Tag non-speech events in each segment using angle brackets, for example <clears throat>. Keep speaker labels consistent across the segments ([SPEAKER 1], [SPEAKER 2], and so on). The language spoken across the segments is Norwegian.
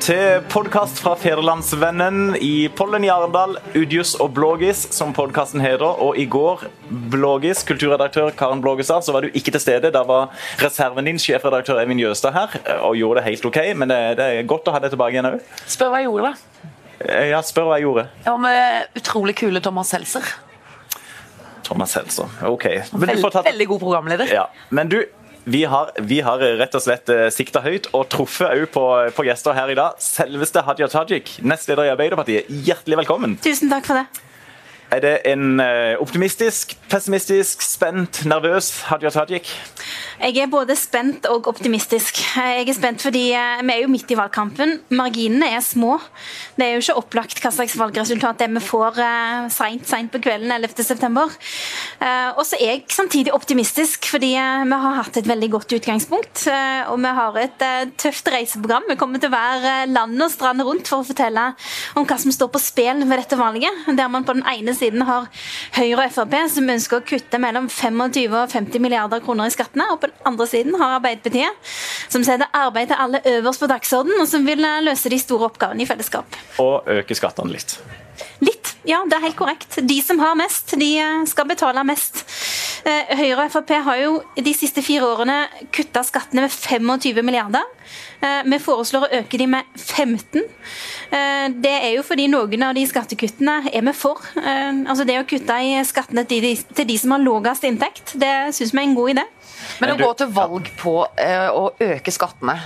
[SPEAKER 1] til podkast fra Federlandsvennen i Pollen i Arendal, Udius og Blågis, som podkasten heter. Og i går, Blågis, kulturredaktør Karen Blågestad, så var du ikke til stede. Da var reserven din, sjefredaktør Eivind Jøstad, her og gjorde det helt OK. Men det, det er godt å ha deg tilbake igjen òg.
[SPEAKER 2] Spør hva jeg gjorde, da.
[SPEAKER 1] Ja, spør hva jeg gjorde.
[SPEAKER 2] Jeg var med utrolig kule Thomas Seltzer.
[SPEAKER 1] Thomas Helser. OK. Tatt-
[SPEAKER 2] Veldig god programleder.
[SPEAKER 1] Ja, men du, vi har, vi har rett og slett eh, sikta høyt og truffet òg på, på gjester her i dag. Selveste Hadia Tajik, nestleder i Arbeiderpartiet. Hjertelig velkommen.
[SPEAKER 3] Tusen takk for det.
[SPEAKER 1] Er det en eh, optimistisk, pessimistisk, spent, nervøs Hadia Tajik?
[SPEAKER 3] Jeg er både spent og optimistisk. Jeg er spent fordi eh, vi er jo midt i valgkampen. Marginene er små. Det er jo ikke opplagt hva slags valgresultat det er vi får sent seint, på kvelden 11.9. Uh, og så er jeg samtidig optimistisk, fordi eh, vi har hatt et veldig godt utgangspunkt. eh, og vi har et eh, tøft reiseprogram. Vi kommer til å være land og strand rundt for å fortelle om hva som står på spill ved dette valget. Der man på den ene siden har Høyre og Frp som ønsker å kutte mellom 25 og 50 milliarder kroner i skattene. Og på den andre siden har Arbeiderpartiet som setter arbeid til alle øverst på dagsordenen, og som vil eh, løse de store oppgavene i fellesskap.
[SPEAKER 1] Og øke skattene litt.
[SPEAKER 3] Litt, ja, det er helt korrekt. De som har mest, de eh, skal betale mest. Eh, Høyre og Frp har jo de siste fire årene kutta skattene med 25 milliarder. Eh, Vi foreslår å øke de med 15. Eh, Det er jo fordi noen av de skattekuttene er vi for. Altså Det å kutte i skattene til de, til de som har lavest inntekt, det syns vi er en god idé.
[SPEAKER 2] Men å gå til valg på å øke skattene,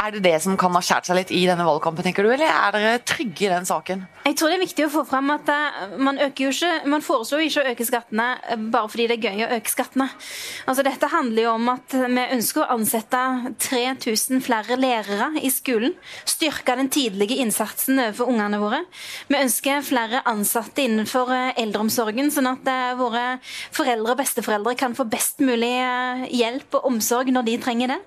[SPEAKER 2] er det det som kan ha skåret seg litt i denne valgkampen, tenker du, eller er dere trygge i den saken?
[SPEAKER 3] Jeg tror det er viktig å få fram at eh, man, ikke, man foreslår ikke å øke skattene eh, bare fordi det er gøy å øke skattene. Altså Dette handler jo om at vi ønsker å ansette 3000 flere lærere i skolen. Styrke den tidlige innsatsen overfor ungene våre. Vi ønsker flere ansatte innenfor eh, eldreomsorgen, sånn at våre foreldre og besteforeldre kan få best mulig hjelp og omsorg når de trenger det.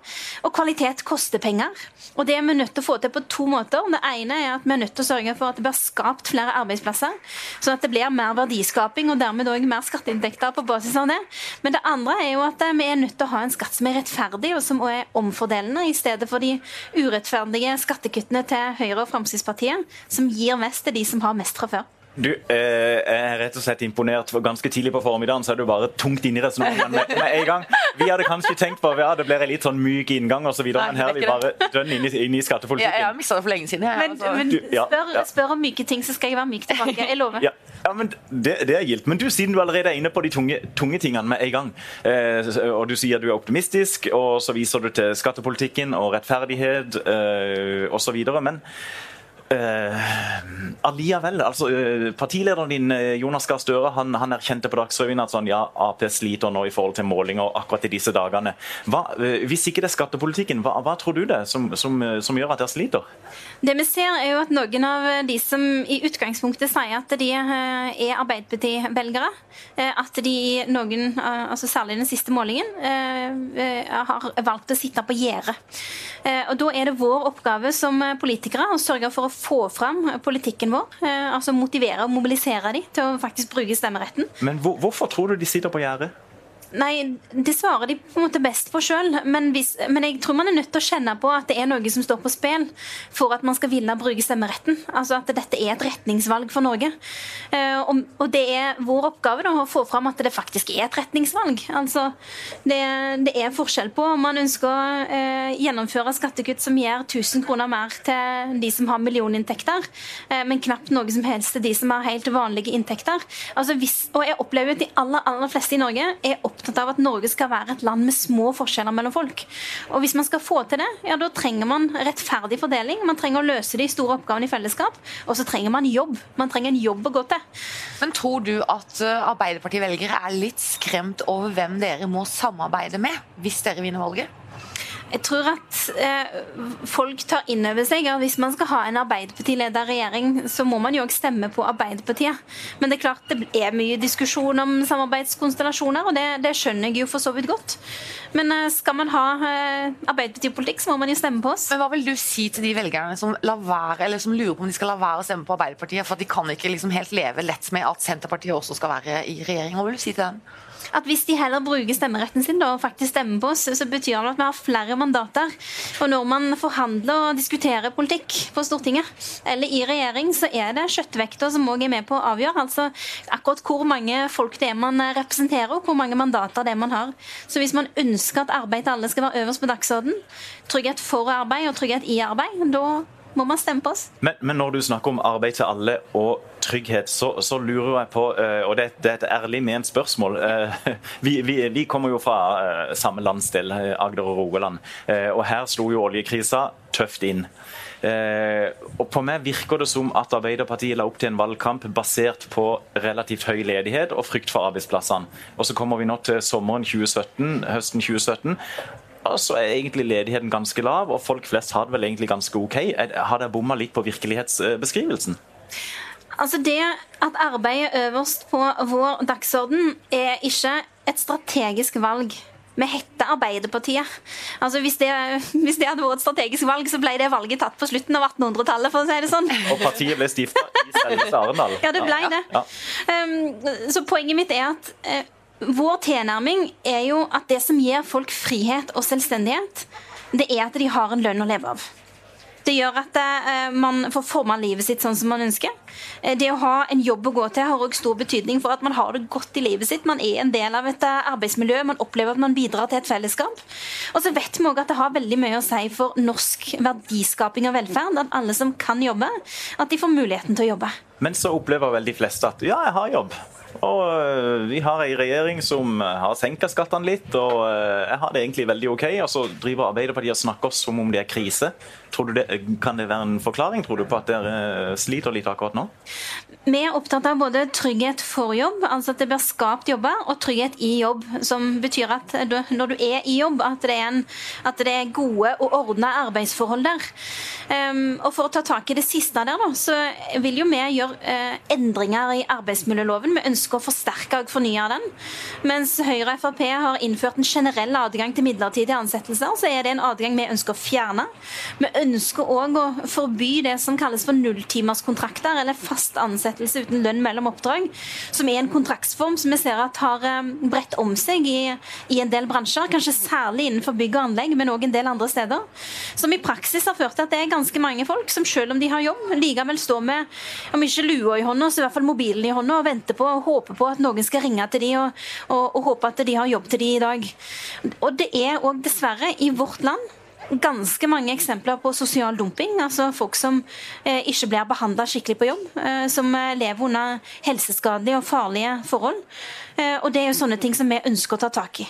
[SPEAKER 3] Og kvalitet koster penger. Og det er vi nødt til å få til på to måter. Det ene er at vi er nødt til å sørge for at det blir skapt flere arbeidsplasser, sånn at det blir mer verdiskaping og dermed også mer skatteinntekter på basis av det. Men det andre er jo at eh, vi er nødt til å ha en skatt som er rettferdig og som også er omfordelende, i stedet for de urettferdige skattekuttene til Høyre og Fremskrittspartiet, som gir mest til de som har mest fra før.
[SPEAKER 1] Du, eh, jeg er rett og slett imponert. for Ganske tidlig på formiddagen så er du bare tungt inne i resonnementet <laughs> med, med en gang. Vi hadde kanskje tenkt på ja, det blir en litt sånn myk inngang osv., men her er vi bare dønn inne, i- inne i
[SPEAKER 2] Jeg, jeg
[SPEAKER 1] skattepolitikken.
[SPEAKER 2] har mista det for lenge siden. Jeg,
[SPEAKER 3] Men,
[SPEAKER 2] altså.
[SPEAKER 3] men
[SPEAKER 1] Du, ja,
[SPEAKER 3] spør,
[SPEAKER 1] ja.
[SPEAKER 3] spør om myke ting, så skal jeg være myk tilbake. Jeg lover.
[SPEAKER 1] Ja, ja men det, det er gildt. Men du, siden du allerede er inne på de tunge, tunge tingene med en gang, eh, og du sier du er optimistisk, og så viser du til skattepolitikken og rettferdighet eh, osv. Men eh, allikevel, altså eh, partilederen din eh, Jonas Gahr Støre han, han erkjente på Dagsrevyen at sånn, ja, Ap sliter nå i forhold til målinger akkurat i disse dagene. Hva, hvis ikke det er skattepolitikken, hva, hva tror du det som, som, som gjør at dere sliter?
[SPEAKER 3] Det vi ser er jo at Noen av de som i utgangspunktet sier at de er Arbeiderparti-velgere, at de i noen, altså særlig den siste målingen, har valgt å sitte på gjerdet. Da er det vår oppgave som politikere å sørge for å få fram politikken vår. eh, Altså motivere og mobilisere de til å faktisk bruke stemmeretten.
[SPEAKER 1] Men hvor, hvorfor tror du de sitter på gjerdet?
[SPEAKER 3] Nei, det svarer de på en måte best på sjøl. Men, men jeg tror man er nødt til å kjenne på at det er noe som står på spill for at man skal ville bruke stemmeretten. Altså at dette er et retningsvalg for Norge. Eh, og, og det er vår oppgave da, å få fram at det faktisk er et retningsvalg. Altså, det, det er forskjell på om man ønsker å eh, gjennomføre skattekutt som gir 1000 kroner mer til de som har millioninntekter, eh, men knapt noe som helst til de som har helt vanlige inntekter. Altså, hvis, og jeg opplever at de aller, aller fleste i Norge er opptatt av at Norge skal være et land med små forskjeller mellom folk. Og hvis man skal få til det, ja, da trenger man rettferdig fordeling. Man trenger å løse de store oppgavene i fellesskap. Og så trenger man jobb. Man trenger en jobb å gå til.
[SPEAKER 2] Men tror du at eh, Arbeiderparti-velgere er litt skremt over hvem dere må samarbeide med hvis dere vinner valget?
[SPEAKER 3] Jeg tror at eh, folk tar inn over seg at hvis man skal ha en Arbeiderparti-ledet regjering, så må man jo også stemme på Arbeiderpartiet. Men det er klart det er mye diskusjon om samarbeidskonstellasjoner, og det, det skjønner jeg jo for så vidt godt. Men eh, skal man ha eh, Arbeiderpartipolitikk, så må man jo stemme på oss.
[SPEAKER 2] Men Hva vil du si til de velgerne som, være, som lurer på om de skal la være å stemme på Arbeiderpartiet, for at de kan ikke liksom helt leve lett med at Senterpartiet også skal være i regjering? Hva vil du si til dem?
[SPEAKER 3] At hvis de heller bruker stemmeretten sin da, og faktisk stemmer på oss, så betyr det at vi har flere mandater. Og når man forhandler og diskuterer politikk på Stortinget eller i regjering, så er det kjøttvekta som òg er med på å avgjøre. Altså akkurat hvor mange folk det er man representerer, og hvor mange mandater det er man har. Så hvis man ønsker at arbeid til alle skal være øverst på dagsorden, trygghet for arbeid og trygghet i arbeid, da må man stemme på oss.
[SPEAKER 1] Men, men, når du snakker om arbeid til alle og trygghet, så, så lurer jeg på, eh, og det, det, er et ærlig ment spørsmål eh, <laughs> vi, vi, vi, kommer jo fra eh, samme landsdel, Agder og Rogaland. Og her slo jo oljekrisa tøft inn. og På meg virker det som at Arbeiderpartiet la opp til en valgkamp basert på relativt høy ledighet og frykt for arbeidsplassene. Og Så kommer vi nå til sommeren 2017, høsten 2017, så er egentlig ledigheten ganske lav, og folk flest har det vel egentlig ganske OK. Har dere bomma litt på virkelighetsbeskrivelsen?
[SPEAKER 3] Altså Det at arbeid er øverst på vår dagsorden, er ikke et strategisk valg. Vi heter Arbeiderpartiet. Altså hvis det, hvis det, hadde vært et strategisk valg, så ble det valget tatt på slutten av 1800-tallet. for å si det sånn.
[SPEAKER 1] Og partiet ble stifta i selveste Arendal.
[SPEAKER 3] Ja, det ble det. Ja. Um, så poenget mitt er at uh, vår tilnærming er jo at det som gir folk frihet og selvstendighet, det er at de har en lønn å leve av. Det gjør at eh, man får forma livet sitt sånn som man ønsker. Eh, det å ha en jobb å gå til har òg stor betydning for at man har det godt i livet sitt. Man er en del av et eh, arbeidsmiljø, man opplever at man bidrar til et fellesskap. Og så vet vi også at det har veldig mye å si for norsk verdiskaping og velferd at alle som kan jobbe, at de får muligheten til å jobbe.
[SPEAKER 1] Men så opplever vel de fleste at ja, jeg har jobb. Og øh, vi har ei regjering som øh, har senka skattene litt, og øh, jeg har det egentlig veldig OK. Og så driver Arbeiderpartiet og snakker som om det er krise. Det, kan det være en forklaring tror du, på at dere sliter litt akkurat nå?
[SPEAKER 3] Vi er opptatt av både trygghet for jobb, altså at det blir skapt jobber, og trygghet i jobb. Som betyr at du, når du er i jobb, at det er, en, at det er gode og ordna arbeidsforhold der. Um, og For å ta tak i det siste der, da, så vil jo vi gjøre uh, endringer i arbeidsmiljøloven. Vi ønsker å forsterke og fornye den. Mens Høyre og Frp har innført en generell adgang til midlertidige ansettelser, så er det en adgang vi ønsker å fjerne. Vi ønsker òg å forby det som kalles for nulltimerskontrakter, eller fast ansettelse uten lønn mellom oppdrag, som er en kontraktsform som vi ser at har um, bredt om seg i, i en del bransjer, kanskje særlig innenfor bygg og anlegg, men òg en del andre steder. Som i praksis har ført til at det er ganske mange folk som selv om de har jobb, likevel står med om ikke lua i hånda, så i hvert fall mobilen i hånda og venter på og håper på at noen skal ringe til de og, og, og håpe at de har jobb til de i dag. Og det er òg dessverre i vårt land ganske mange eksempler på sosial dumping. altså Folk som eh, ikke blir behandla skikkelig på jobb. Eh, som eh, lever under helseskadelige og farlige forhold. Eh, og Det er jo sånne ting som vi ønsker å ta tak i.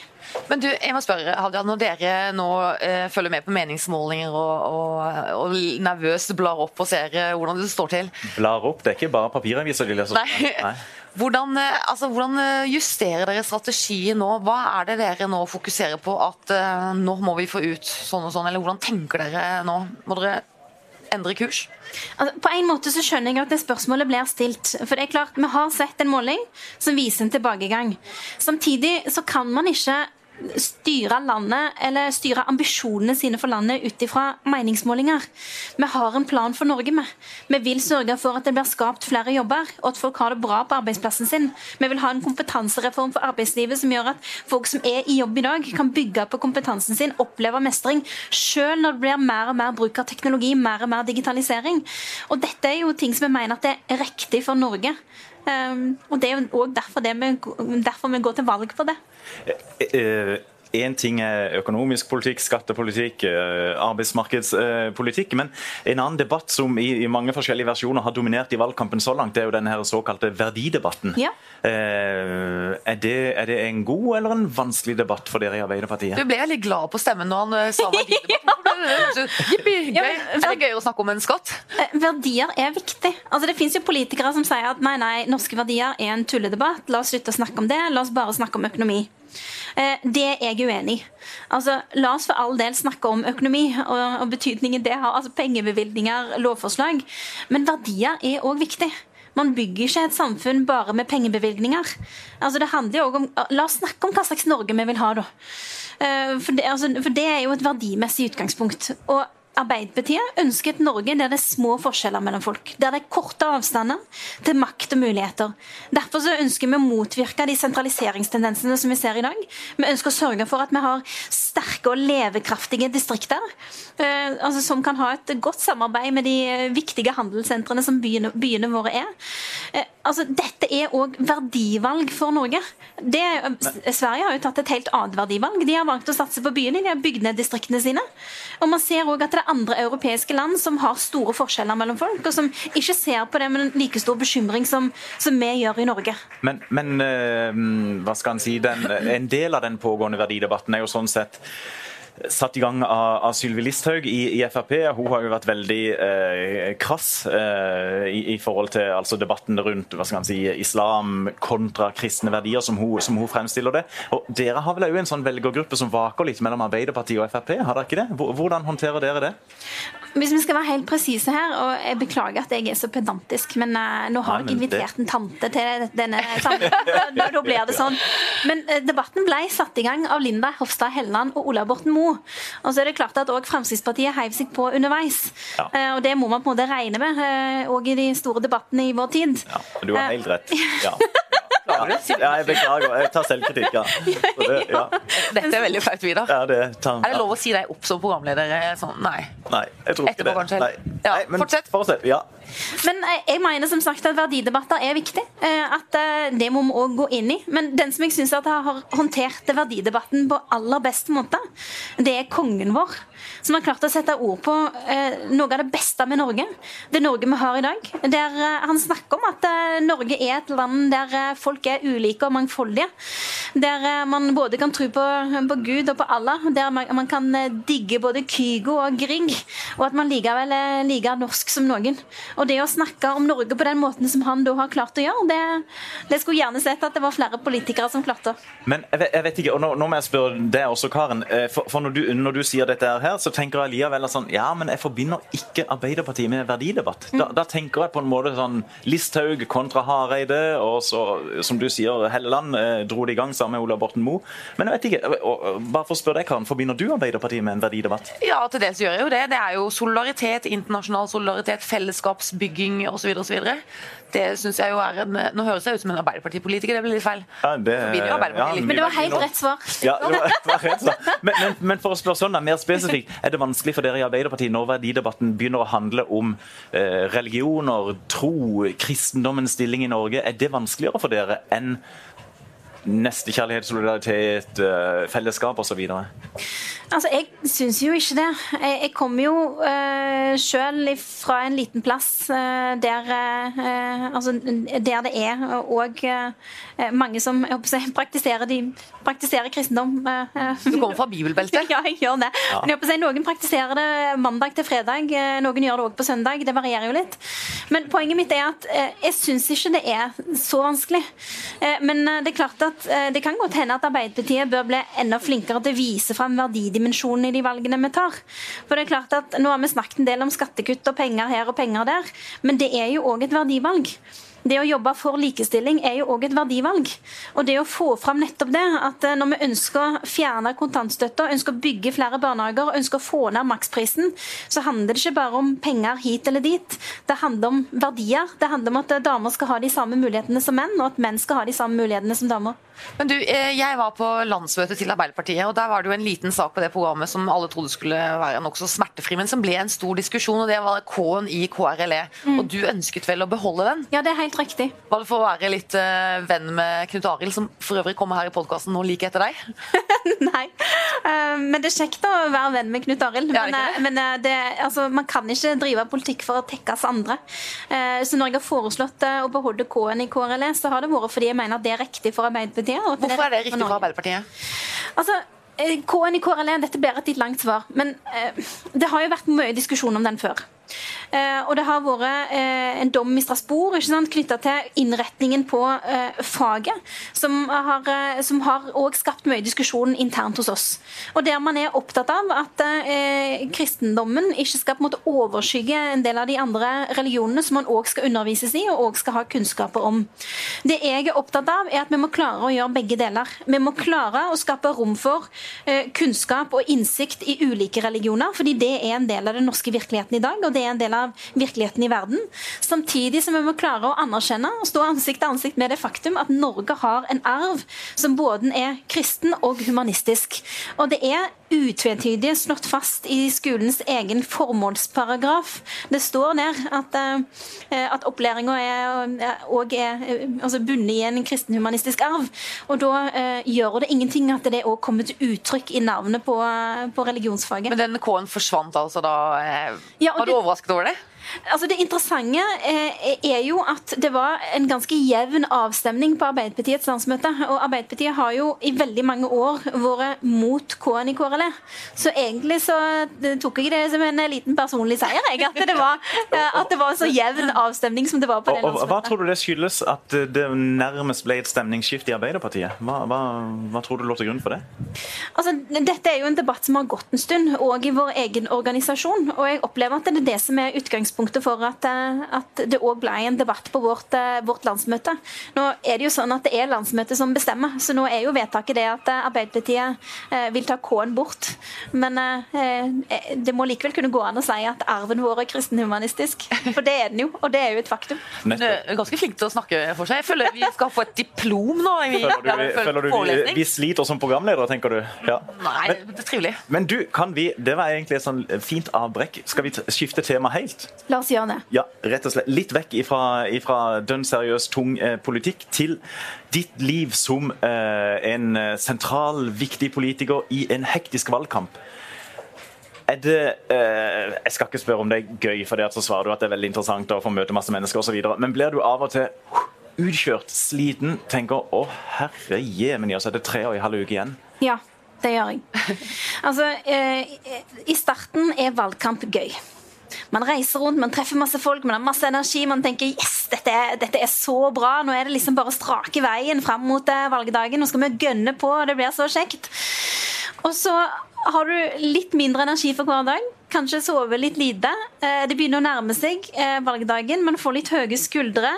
[SPEAKER 2] Men du, jeg må spørre, Hadia, Når dere nå eh, følger med på meningsmålinger og, og, og, nervøst blar opp og ser eh, hvordan det står til
[SPEAKER 1] Blar opp? Det er ikke bare papiraviser de leser?
[SPEAKER 2] Nei. Nei. Hvordan, eh, altså, hvordan, eh, justerer dere strategien nå? Hva er det dere nå fokuserer på at uh, nå må vi få ut sånn og sånn? Eller hvordan tenker dere nå? Må dere endre kurs?
[SPEAKER 3] Altså, på en måte så skjønner jeg at det spørsmålet blir stilt. For det er klart, Vi har sett en måling som viser en tilbakegang. Samtidig så kan man ikke styre landet, eller styre ambisjonene sine for landet ut ifra meningsmålinger. Vi har en plan for Norge, med. Vi vil sørge for at det blir skapt flere jobber, og at folk har det bra på arbeidsplassen sin. Vi vil ha en kompetansereform for arbeidslivet som gjør at folk som er i jobb i dag, kan bygge på kompetansen sin, oppleve mestring, selv når det blir mer og mer bruk av teknologi, mer og mer digitalisering. Og dette er jo ting som vi mener at det er riktig for Norge. Um, og Det er jo òg derfor, derfor, vi går til valg på det.
[SPEAKER 1] Uh, Én eh, ting er økonomisk politikk, skattepolitikk, eh, arbeidsmarkedspolitikk. Men en annen debatt som i, i, mange forskjellige versjoner har dominert i valgkampen så langt, det er jo den her såkalte verdidebatten. Ja. Eh, er, det, er, det, en god eller en vanskelig debatt for dere i Arbeiderpartiet?
[SPEAKER 2] Du ble litt glad på stemmen når han sa <laughs> verdidebatt. Jippi, gøy. Er det gøy å snakke om en skatt?
[SPEAKER 3] Verdier er viktig. Altså, det fins jo politikere som sier at nei, nei, norske verdier er en tulledebatt. La oss slutte å snakke om det. La oss bare snakke om økonomi. Eh, det er jeg uenig i. Altså, la oss for all del snakke om økonomi og, og betydningen det har. altså Pengebevilgninger, lovforslag. Men verdier er òg viktig. Man bygger ikke et samfunn bare med pengebevilgninger. Altså, det handler jo om, La oss snakke om hva slags Norge vi vil ha, da. Eh, for det, altså, for det er jo et verdimessig utgangspunkt. Og Arbeiderpartiet ønsker et Norge der det er små forskjeller mellom folk. Der det er korte avstander til makt og muligheter. Derfor så ønsker vi å motvirke de sentraliseringstendensene som vi ser i dag. Vi ønsker å sørge for at vi har sterke og levekraftige distrikter. Eh, altså som kan ha et godt samarbeid med de viktige handelssentrene som byene, byene våre er. Eh, altså Dette er òg verdivalg for Norge. Det, Sverige har jo tatt et helt annet verdivalg. De har valgt å satse på byene, de har bygd ned distriktene sine. Og man ser også at det andre europeiske land som har store forskjeller mellom folk, og som ikke ser på det med en like stor bekymring som, som vi gjør i Norge.
[SPEAKER 1] Men, men øh, hva skal en si, den, en del av den pågående verdidebatten er jo sånn sett satt i gang av, av Sylvi Listhaug i, i, Frp. Hun har jo vært veldig eh, krass eh, i, i, forhold til altså, debatten rundt hva skal man si, islam kontra kristne verdier, som hun, som hun fremstiller det. Og Dere har vel òg en sånn velgergruppe som vaker litt mellom Arbeiderpartiet og Frp, har dere ikke det? Hvordan håndterer dere det?
[SPEAKER 3] Hvis vi skal være helt presise her, og jeg beklager at jeg er så pedantisk, men uh, nå har jeg invitert en tante til denne samtalen, da <laughs> blir det sånn. Men uh, debatten ble satt i gang av Linda Hofstad Helleland og Ola Borten Moe. Og så er det klart at òg Fremskrittspartiet heiv seg på underveis. Ja. Uh, og det må man på en måte regne med òg i de store debattene i vår tid.
[SPEAKER 1] Ja, du har helt rett. Ja. <laughs> Ja, jeg beklager. Jeg tar selvkritikk. Ja. <laughs>
[SPEAKER 2] Det, ja. Dette er veldig flaut, Vidar.
[SPEAKER 1] Ja, det,
[SPEAKER 2] tar, er det lov å si deg opp som programleder? Sånn? Nei.
[SPEAKER 1] Nei, jeg tror ikke
[SPEAKER 2] Etterpå,
[SPEAKER 1] det.
[SPEAKER 2] Nei. Ja, Nei, men fortsett.
[SPEAKER 1] fortsett. Ja.
[SPEAKER 3] Men eh, jeg mener som sagt at verdidebatter er viktig. Eh, at eh, Det må vi òg gå inn i. Men den som jeg syns har håndtert verdidebatten på aller best måte, det er kongen vår. Som har klart å sette ord på noe av det beste med Norge. Det Norge vi har i dag. Der han snakker om at Norge er et land der folk er ulike og mangfoldige. Der man både kan tro på, på Gud og på Allah. Der man, man, kan digge både Kygo og Grieg. Og at man likevel er like norsk som noen. Og det å snakke om Norge på den måten som han da har klart å gjøre, det, det skulle gjerne sett at det var flere politikere som klarte.
[SPEAKER 1] Men jeg vet, jeg vet ikke, og nå, nå, må jeg spørre deg også, Karen. Eh, for, for når, du, når, du, sier dette her, så tenker jeg likevel sånn Ja, men jeg forbinder ikke Arbeiderpartiet med verdidebatt. Da, mm. da tenker jeg på en måte sånn Listhaug kontra Hareide, og så, som du sier, Helleland eh, dro det i gang sammen med Ola Borten Moe. Men jeg vet ikke, og, og, bare for å spørre deg, Karen, forbinder du Arbeiderpartiet med en verdidebatt?
[SPEAKER 2] Ja, til dels gjør jeg jo det. Det er jo solidaritet, internasjonal solidaritet, fellesskapsbygging osv. osv. Det synes jeg jo er en Nå høres jeg ut som en Arbeiderpartipolitiker, det blir litt feil.
[SPEAKER 1] Ja, det, ja,
[SPEAKER 3] men det var helt rett svar.
[SPEAKER 1] Ja, det var, det var rett svar. Men, men, men, for å spørre sånn, mer spesifikt, er det vanskelig for dere i Arbeiderpartiet når verdidebatten begynner å handle om eh, religioner, tro, kristendommens stilling i Norge, er det vanskeligere for dere enn nestekjærlighet, solidaritet, eh, fellesskap osv.?
[SPEAKER 3] Altså, Jeg syns jo ikke det. Jeg, jeg kommer jo uh, sjøl fra en liten plass uh, der, uh, altså, der det er òg uh, mange som jeg praktiserer, de, praktiserer kristendom.
[SPEAKER 2] du kommer fra bibelbeltet? <laughs>
[SPEAKER 3] ja, jeg gjør det. Ja. Men jeg Noen praktiserer det mandag til fredag, noen gjør det òg på søndag. Det varierer jo litt. Men poenget mitt er at jeg syns ikke det er så vanskelig. men det er klart at det kan godt hende at Arbeiderpartiet bør bli enda flinkere til å vise fram dimensjonen i de valgene vi tar. For det er klart at Nå har vi snakket en del om skattekutt og penger her og penger der, men det er jo òg et verdivalg. Det å jobbe for likestilling er jo òg et verdivalg. Og det å få fram nettopp det, at eh, når vi ønsker å fjerne kontantstøtta, ønsker å bygge flere barnehager, ønsker å få ned maksprisen, så handler det ikke bare om penger hit eller dit. Det handler om verdier. Det handler om at damer skal ha de samme mulighetene som menn, og at menn skal ha de samme mulighetene som damer.
[SPEAKER 2] Men du, eh, Jeg var på landsmøtet til Arbeiderpartiet, og der var det jo en liten sak på det programmet som alle trodde skulle være nokså smertefri, men som ble en stor diskusjon, og det var K-en i KRLE. Mm. Og du ønsket vel å beholde den?
[SPEAKER 3] Ja, det er helt riktig.
[SPEAKER 2] Var det for å være litt uh, venn med Knut Arild, som for øvrig kommer her i podkasten nå like etter deg? <laughs>
[SPEAKER 3] Nei, uh, men det er kjekt å være venn med Knut Arild. Men, det? men det, altså, man kan ikke drive politikk for å tekkes andre. så når jeg har foreslått å beholde K-en i KRLE, så har det vært fordi jeg mener at det er riktig for Arbeiderpartiet.
[SPEAKER 2] Hvorfor er det riktig for Arbeiderpartiet?
[SPEAKER 3] Altså, eh, K-en i KRLE, dette blir et litt langt svar. Men eh, det har jo vært mye diskusjon om den før. Eh, og det har vært eh, en dom i Strasbourg knytta til innretningen på eh, faget, som har, som har skapt mye diskusjon internt hos oss. Og der man er opptatt av at kristendommen ikke skal på en måte overskygge en del av de andre religionene som man òg skal undervises i og også skal ha kunnskaper om. Det jeg er opptatt av, er at vi må klare å gjøre begge deler. Vi må klare å skape rom for kunnskap og innsikt i ulike religioner, fordi det er en del av den norske virkeligheten i dag, og det er en del av virkeligheten i verden. Samtidig som vi må klare å anerkjenne og stå ansikt til ansikt med det faktum at Norge har en arv som både er kristen og humanistisk. Og det er utvetydig slått fast i skolens egen formålsparagraf. Det står der at, eh, at opplæringa er, og er eh, altså bundet i en kristenhumanistisk arv. Og da eh, gjør det ingenting at det òg kommer til uttrykk i navnet på, på religionsfaget.
[SPEAKER 2] Men den K-en forsvant altså da? Eh,
[SPEAKER 3] Ja, og
[SPEAKER 2] var du
[SPEAKER 3] det-
[SPEAKER 2] overrasket over det?
[SPEAKER 3] Altså Det interessante eh, er jo at det var en ganske jevn avstemning på Arbeiderpartiets landsmøte. Og Arbeiderpartiet har jo i veldig mange år vært mot K-en i KRLE. Så egentlig så eh, tok jeg det som en liten personlig seier, jeg. At det var, <laughs> eh, at det var en så jevn avstemning som det var på det
[SPEAKER 1] og, hva tror du det skyldes at det nærmest ble et stemningsskifte i Arbeiderpartiet? Hva, hva, hva tror du lå til grunn for det?
[SPEAKER 3] Altså, dette er jo en debatt som har gått en stund, òg i vår egen organisasjon. Og jeg opplever at det er det som er utgangspunktet for at, eh, at det òg ble en debatt på vårt, eh, vårt landsmøte. Nå er det jo sånn at det er landsmøtet som bestemmer, så nå er jo vedtaket det at eh, Arbeiderpartiet vil ta K-en bort. Men eh, det må likevel kunne gå an å si at arven vår er kristenhumanistisk. For det er den jo, og det er jo et faktum.
[SPEAKER 2] Du er ganske flink til å snakke for seg. Jeg føler vi skal få et diplom nå. i-
[SPEAKER 1] Føler du, vi, føler du vi, vi sliter som programledere, tenker du? Ja.
[SPEAKER 2] Nei,
[SPEAKER 1] Men,
[SPEAKER 2] det er trivelig.
[SPEAKER 1] men du, kan vi Det var egentlig et sånn fint avbrekk. Skal vi skifte tema helt?
[SPEAKER 3] La oss gjøre det.
[SPEAKER 1] Ja, rett og slett. Litt vekk ifra, ifra dønn seriøs, tung eh, politikk til ditt liv som eh, en eh, sentral, viktig politiker i en hektisk valgkamp. Er det eh, Jeg skal ikke spørre om det er gøy, for så svarer du at det er veldig interessant å få møte masse mennesker osv. Men blir du av og til utkjørt, sliten, tenker 'Å, herre jemen, ja, så er det tre og en halv uke igjen'?
[SPEAKER 3] Ja, det gjør jeg. Altså, eh, I starten er valgkamp gøy. Man reiser rundt, man treffer masse folk, man har masse energi. Man tenker yes, dette er, dette er så bra. Nå er det liksom bare strake veien fram mot eh, valgdagen. Nå skal vi gønne på, og det blir så kjekt. Og så har du litt mindre energi for hver dag. Kanskje sove litt lite. Eh, Det begynner å nærme seg eh, valgdagen. Man får litt høye skuldre.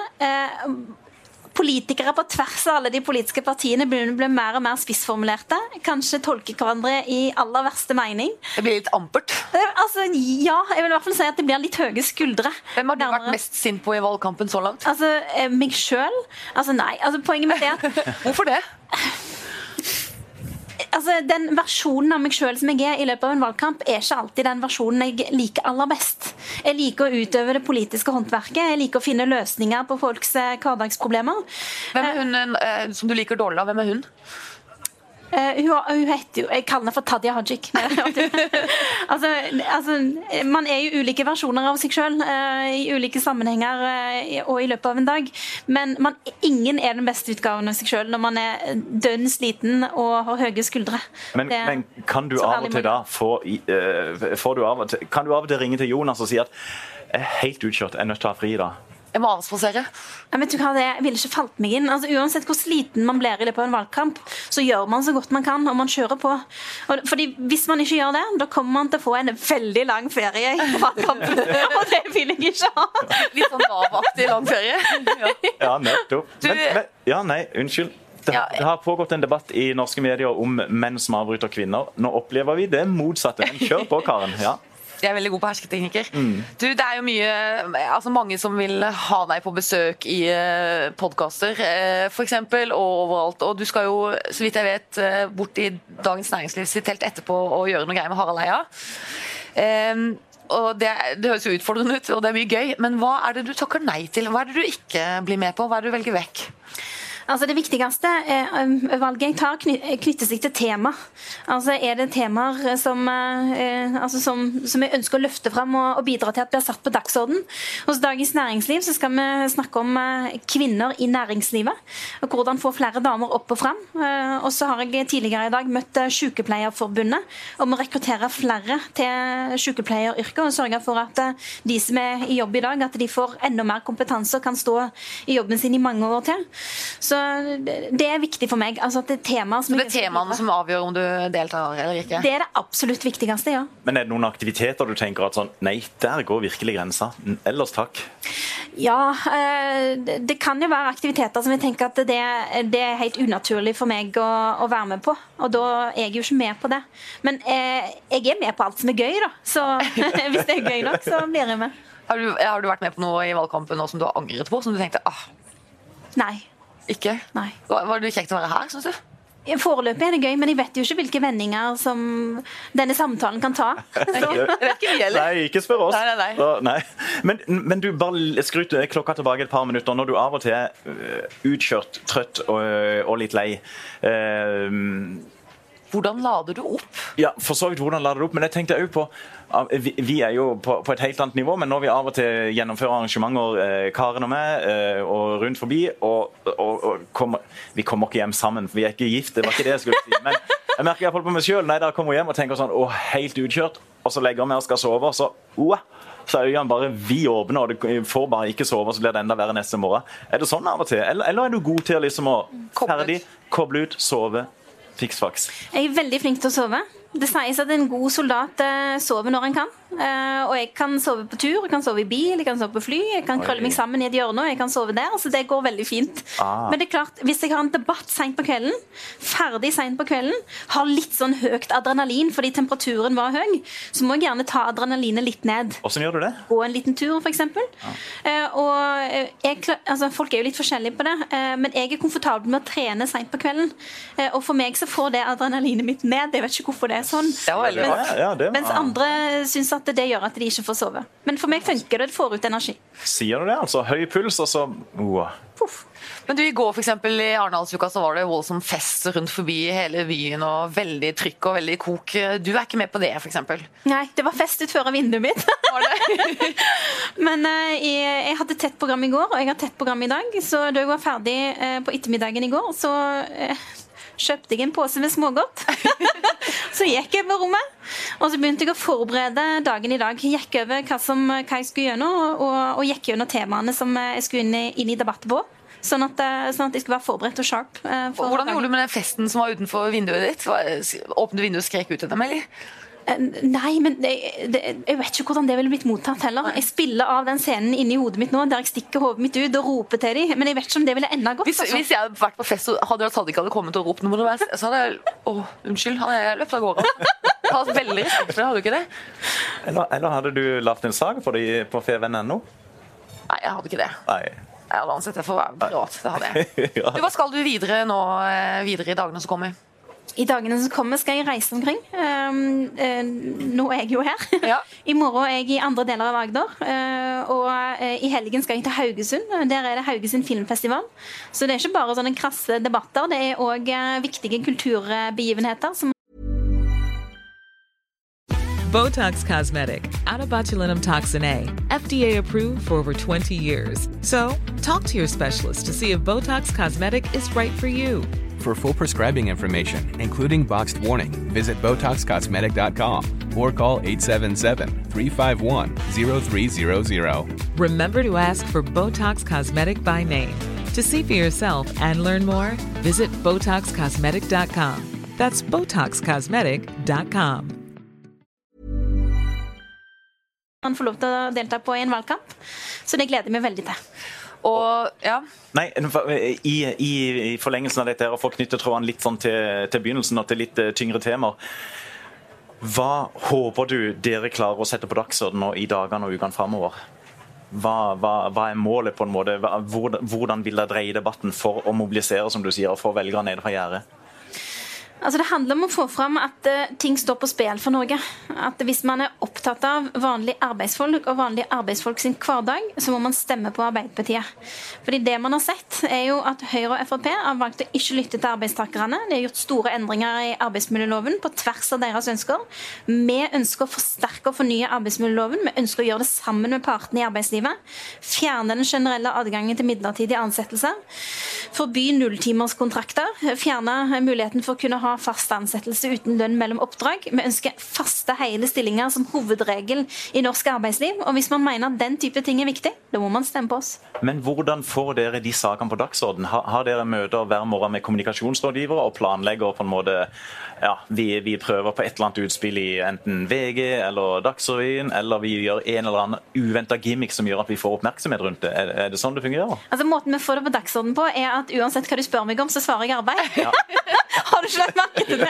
[SPEAKER 3] Politikere på tvers av alle de politiske partiene begynner å bli mer og mer spissformulerte. Kanskje tolke hverandre i aller verste mening.
[SPEAKER 2] Det blir litt ampert.
[SPEAKER 3] Eh, Altså, ja, jeg vil i hvert fall si at det blir litt høye skuldre.
[SPEAKER 2] Hvem har du vært mest sint på i valgkampen så langt?
[SPEAKER 3] Altså, eh, meg sjøl? Altså, nei. Altså, poenget mitt er at <laughs>
[SPEAKER 2] Hvorfor det?
[SPEAKER 3] Altså, den versjonen av meg sjøl som jeg er i løpet av en valgkamp, er ikke alltid den versjonen jeg liker aller best. Jeg liker å utøve det politiske håndverket. Jeg liker å finne løsninger på folks eh, hverdagsproblemer.
[SPEAKER 2] Hvem er hun eh, som du liker dårlig av? Hvem er hun?
[SPEAKER 3] Eh, hun, hun heter jo Jeg kaller henne for Tadia Hajik. <laughs> altså, altså, man er jo ulike versjoner av seg sjøl i ulike sammenhenger uh, og i løpet av en dag. Men man, ingen er den beste utgaven av seg sjøl når man er dønn sliten og har høye skuldre.
[SPEAKER 1] Men,
[SPEAKER 3] Det-
[SPEAKER 1] men kan du av og til da få eh, får du av og til, Kan du av og til ringe til Jonas og si at jeg er helt utkjørt, jeg er nødt til å ha fri i dag?
[SPEAKER 2] Jeg må avspasere.
[SPEAKER 3] Jeg vet du hva, Det ville ikke falt meg inn. Altså, uansett hvor sliten man blir i løpet av en valgkamp, så gjør man så godt man kan, og man kjører på. Og, fordi Hvis man ikke gjør det, da kommer man til å få en veldig lang ferie i <laughs> valgkampen. og det vil jeg ikke ha.
[SPEAKER 2] Litt sånn Nav-aktig lang ferie. Ja. <laughs>
[SPEAKER 1] Ja, nettopp.
[SPEAKER 2] Du-
[SPEAKER 1] Men, men, ja, nei, unnskyld. Det,
[SPEAKER 2] har,
[SPEAKER 1] det har pågått en debatt i norske medier om menn som avbryter kvinner. Nå opplever vi det motsatte. Men kjør på, Karen. Ja.
[SPEAKER 2] Jeg er veldig god på hersketeknikker. Du, det er jo mye altså Mange som vil ha deg på besøk i uh, podkaster, uh, f.eks., og overalt. Og du skal jo, så vidt jeg vet, eh, bort i Dagens Næringsliv sitt telt etterpå og gjøre noe greier med Harald Eia. Um, og det, det høres jo utfordrende ut, og det er mye gøy, men hva er det du takker nei til? Hva er det du ikke blir med på? Hva er det du velger vekk?
[SPEAKER 3] Altså Det viktigste eh, valget jeg tar, knytter seg til tema. Altså Er det temaer som, eh, altså som, som jeg ønsker å løfte fram og, og, bidra til at blir satt på dagsorden? Hos Dagens Næringsliv så skal vi snakke om eh, kvinner i næringslivet. og Hvordan få flere damer opp og fram. Og så har jeg tidligere i dag møtt Sykepleierforbundet om å rekruttere flere til sykepleieryrket og sørge for at de som er i jobb i dag, at de får enda mer kompetanse og kan stå i jobben sin i mange år til. Så det er viktig for meg. Altså det er temaer
[SPEAKER 2] som Det er temaene som avgjør om du deltar eller ikke?
[SPEAKER 3] Det er det absolutt viktigste, ja.
[SPEAKER 1] Men er det noen aktiviteter du tenker at sånn Nei, der går virkelig grensa. Ellers takk.
[SPEAKER 3] Ja, eh, det kan jo være aktiviteter som jeg tenker at det, det er helt unaturlig for meg å, å, være med på. Og da er jeg jo ikke med på det. Men jeg, jeg er med på alt som er gøy, da. Så <laughs> hvis det er gøy nok, så blir jeg med.
[SPEAKER 2] Har du, har du vært med på noe i valgkampen nå som du har angret på? Som du tenkte ah,
[SPEAKER 3] Nei.
[SPEAKER 2] Ikke?
[SPEAKER 3] Nei.
[SPEAKER 2] Var, var det kjekt å være her, syns du?
[SPEAKER 3] Foreløpig er det gøy, men jeg vet jo ikke hvilke vendinger som denne samtalen kan ta. <laughs>
[SPEAKER 1] Nei, ikke spør oss.
[SPEAKER 2] Nei, nei,
[SPEAKER 1] nei. nei. Men, men, du, bare skryt klokka tilbake et par minutter. Når du av og til er øh, utkjørt, trøtt og, og litt lei. Uh,
[SPEAKER 2] hvordan lader du opp?
[SPEAKER 1] Ja, for så vidt hvordan lader du opp, men jeg tenkte også på vi, er jo på, et helt annet nivå, men når vi av og til gjennomfører arrangementer, eh, Karen og meg, eh, og rundt forbi og, og, og kommer, Vi kommer ikke hjem sammen, for vi er ikke gift, det var ikke det jeg skulle si. Men jeg merker iallfall på meg sjøl når jeg kommer hjem og tenker sånn Å, helt utkjørt, og så legger vi og skal sove, så oh, så er øynene bare vidåpne, og du får bare ikke sove, så blir det enda verre neste morgen. Er det sånn av og til, eller, eller er du god til liksom å ferdig, koble ut, sove, fiksfaks?
[SPEAKER 3] Jeg er veldig flink til å sove. Det sies at en god soldat eh, sover når han kan. Uh, og jeg kan sove på tur, jeg kan sove i bil, jeg kan sove på fly. Jeg kan Oi. krølle meg sammen i et hjørne og jeg kan sove der. Så det går veldig fint. Ah. Men det er klart, hvis jeg har en debatt seint på kvelden, ferdig seint på kvelden, har litt sånn høyt adrenalin fordi temperaturen var høy, så må jeg gjerne ta adrenalinet litt ned.
[SPEAKER 1] Hvordan gjør du det?
[SPEAKER 3] Gå en liten tur, f.eks. Ah. Uh, og jeg, altså, folk er jo litt forskjellige på det, uh, men jeg er komfortabel med å trene seint på kvelden. og for meg så får det adrenalinet mitt ned. Jeg vet ikke hvorfor det er sånn.
[SPEAKER 2] Det var
[SPEAKER 3] mens, ja, ja, mens andre syns at det gjør at de ikke får sove. Men for meg funker det. Det får ut energi.
[SPEAKER 1] Sier du det, altså? Høy puls, og så oh.
[SPEAKER 2] Men du, I går for eksempel, i Arendalsuka så var det voldsom fest rundt forbi hele byen. og Veldig trykk og veldig kok. Du er ikke med på det, f.eks.?
[SPEAKER 3] Nei, det var fest utenfor vinduet mitt. <laughs> <laughs> Men uh, jeg, jeg, hadde tett program i går, og jeg har tett program i dag. Så da jeg var ferdig uh, på ettermiddagen i går, så uh, kjøpte jeg en pose med smågodt. <laughs> så gikk jeg på rommet, og så begynte jeg å forberede dagen i dag. Gikk over hva, som, hva jeg skulle gjennom, og, og gikk gjennom temaene som jeg skulle inn i, inn i debatt på. Sånn at, eh, sånn at, jeg skulle være forberedt og sharp.
[SPEAKER 2] Eh, Hvordan gjorde du med den festen som var utenfor vinduet ditt? Åpnet vinduet og skrek ut til dem, eller?
[SPEAKER 3] Eh, nei, men det, det, jeg vet ikke hvordan det ville blitt mottatt heller. Jeg spiller av den scenen inni hodet mitt nå, der jeg stikker hodet mitt ut og roper til dem. Men jeg vet ikke om det ville enda godt.
[SPEAKER 2] Hvis, altså. hvis jeg hadde vært på fest og hadde Sadiq hadde kommet og ropt noe, så hadde jeg Å, unnskyld, han er løpt av gårde. Hatt veldig respekt for det, hadde du ikke det?
[SPEAKER 1] Eller, eller hadde du lagd en sak for det på feven.no?
[SPEAKER 2] Nei, jeg hadde ikke det.
[SPEAKER 1] Nei.
[SPEAKER 2] Jeg hadde ansett det for å være privat. Det hadde jeg. <laughs> du, hva skal du videre nå, eh, videre i dagene som kommer?
[SPEAKER 3] I dagene som kommer, skal jeg reise omkring. Um, uh, nå er jeg jo her.
[SPEAKER 2] Ja. <laughs>
[SPEAKER 3] I morgen er jeg i andre deler av Agder. Uh, og uh, i helgen skal jeg til Haugesund. Der er det Haugesund filmfestival. Så det er ikke bare sånne krasse debatter, det er òg viktige kulturbegivenheter. som
[SPEAKER 4] Botox Cosmetic, out of botulinum toxin A, FDA approved for over 20 years. So, talk to your specialist to see if Botox Cosmetic is right for you.
[SPEAKER 5] For full prescribing information, including boxed warning, visit BotoxCosmetic.com or call 877-351-0300.
[SPEAKER 4] Remember to ask for Botox Cosmetic by name. To see for yourself and learn more, visit BotoxCosmetic.com. That's BotoxCosmetic.com.
[SPEAKER 3] Han får lov til å delta på en valgkamp, så det gleder jeg meg veldig til.
[SPEAKER 2] Og, ja.
[SPEAKER 1] Nei, i, i, i, forlengelsen av dette, her, og for å knytte trådene litt sånn til, til, begynnelsen og til litt uh, tyngre temaer. Hva håper du dere klarer å sette på dagsordenen i dagene og ukene framover? Hva, hva, hva, er målet, på en måte? Hvordan, hvordan vil dere dreie debatten for å mobilisere som du sier, og få velgere ned fra gjerdet?
[SPEAKER 3] Altså Det handler om å få fram at uh, ting står på spill for Norge. At Hvis man er opptatt av vanlige arbeidsfolk og vanlige arbeidsfolk sin hverdag, så må man stemme på Arbeiderpartiet. Fordi det man har sett, er jo at Høyre og Frp har valgt å ikke lytte til arbeidstakerne. De har gjort store endringer i arbeidsmiljøloven på tvers av deres ønsker. Vi ønsker å forsterke og fornye arbeidsmiljøloven. Vi ønsker å gjøre det sammen med partene i arbeidslivet. Fjerne den generelle adgangen til midlertidige ansettelser. Forby nulltimerskontrakter. Fjerne muligheten for å kunne ha fast ansettelse uten lønn mellom oppdrag. Vi ønsker faste hele stillinger som hovedregel i norsk arbeidsliv. Og hvis man mener at den type ting er viktig, da må man stemme på oss.
[SPEAKER 1] Men hvordan får dere de sakene på dagsorden? Har, har dere møter hver morgen med kommunikasjonsrådgivere og planlegger på en måte ja, vi, vi, prøver på et eller annet utspill i enten VG eller Dagsrevyen, eller vi gjør en eller annen uventa gimmick som gjør at vi får oppmerksomhet rundt det. Er, er det sånn det fungerer?
[SPEAKER 3] Altså Måten vi får det på dagsorden på, er at uansett hva du spør meg om, så svarer jeg arbeid. Ja. Har du ikke lagt merke til det?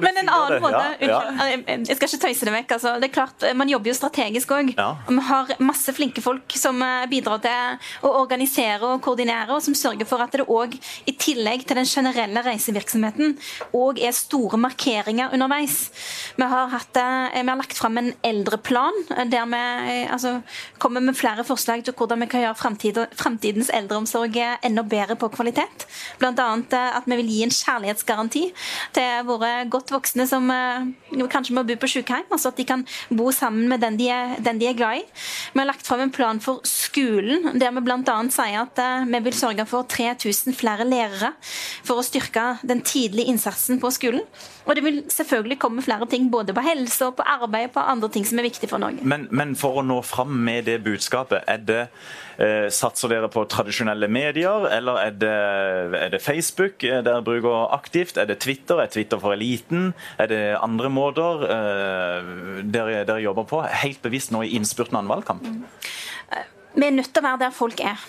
[SPEAKER 3] Men en annen måte ja, ja. Jeg skal ikke tøyse det vekk. Altså. Det er klart, Man jobber jo strategisk òg. Ja. Vi har masse flinke folk som eh, bidrar til å organisere og koordinere, og som sørger for at det òg, i tillegg til den generelle reisevirksomheten, òg er store markeringer underveis. Vi har, hatt, eh, vi har lagt fram en eldreplan eh, der vi altså, kommer med flere forslag til hvordan vi kan gjøre framtidens eldreomsorg enda bedre på kvalitet. Annet at vi vil gi en kjærlighetsgaranti til våre godt voksne som uh, kanskje må bo på sykehjem. Altså at de kan bo sammen med den de, er, den de er glad i. Vi har lagt fram en plan for skolen der vi bl.a. sier at uh, vi vil sørge for 3000 flere lærere for å styrke den tidlige innsatsen på skolen. Og det vil selvfølgelig komme flere ting både på helse og på arbeid og på andre ting som er viktig for Norge.
[SPEAKER 1] Men, men for å nå fram med det budskapet, er det Eh, satser dere på tradisjonelle medier, eller er det, er det Facebook eh, dere bruker aktivt? Er det Twitter? Er Twitter for eliten? Er det andre måter eh, dere, dere jobber på? Helt bevisst nå i innspurten av en valgkamp?
[SPEAKER 3] Vi er nødt til å være der folk er.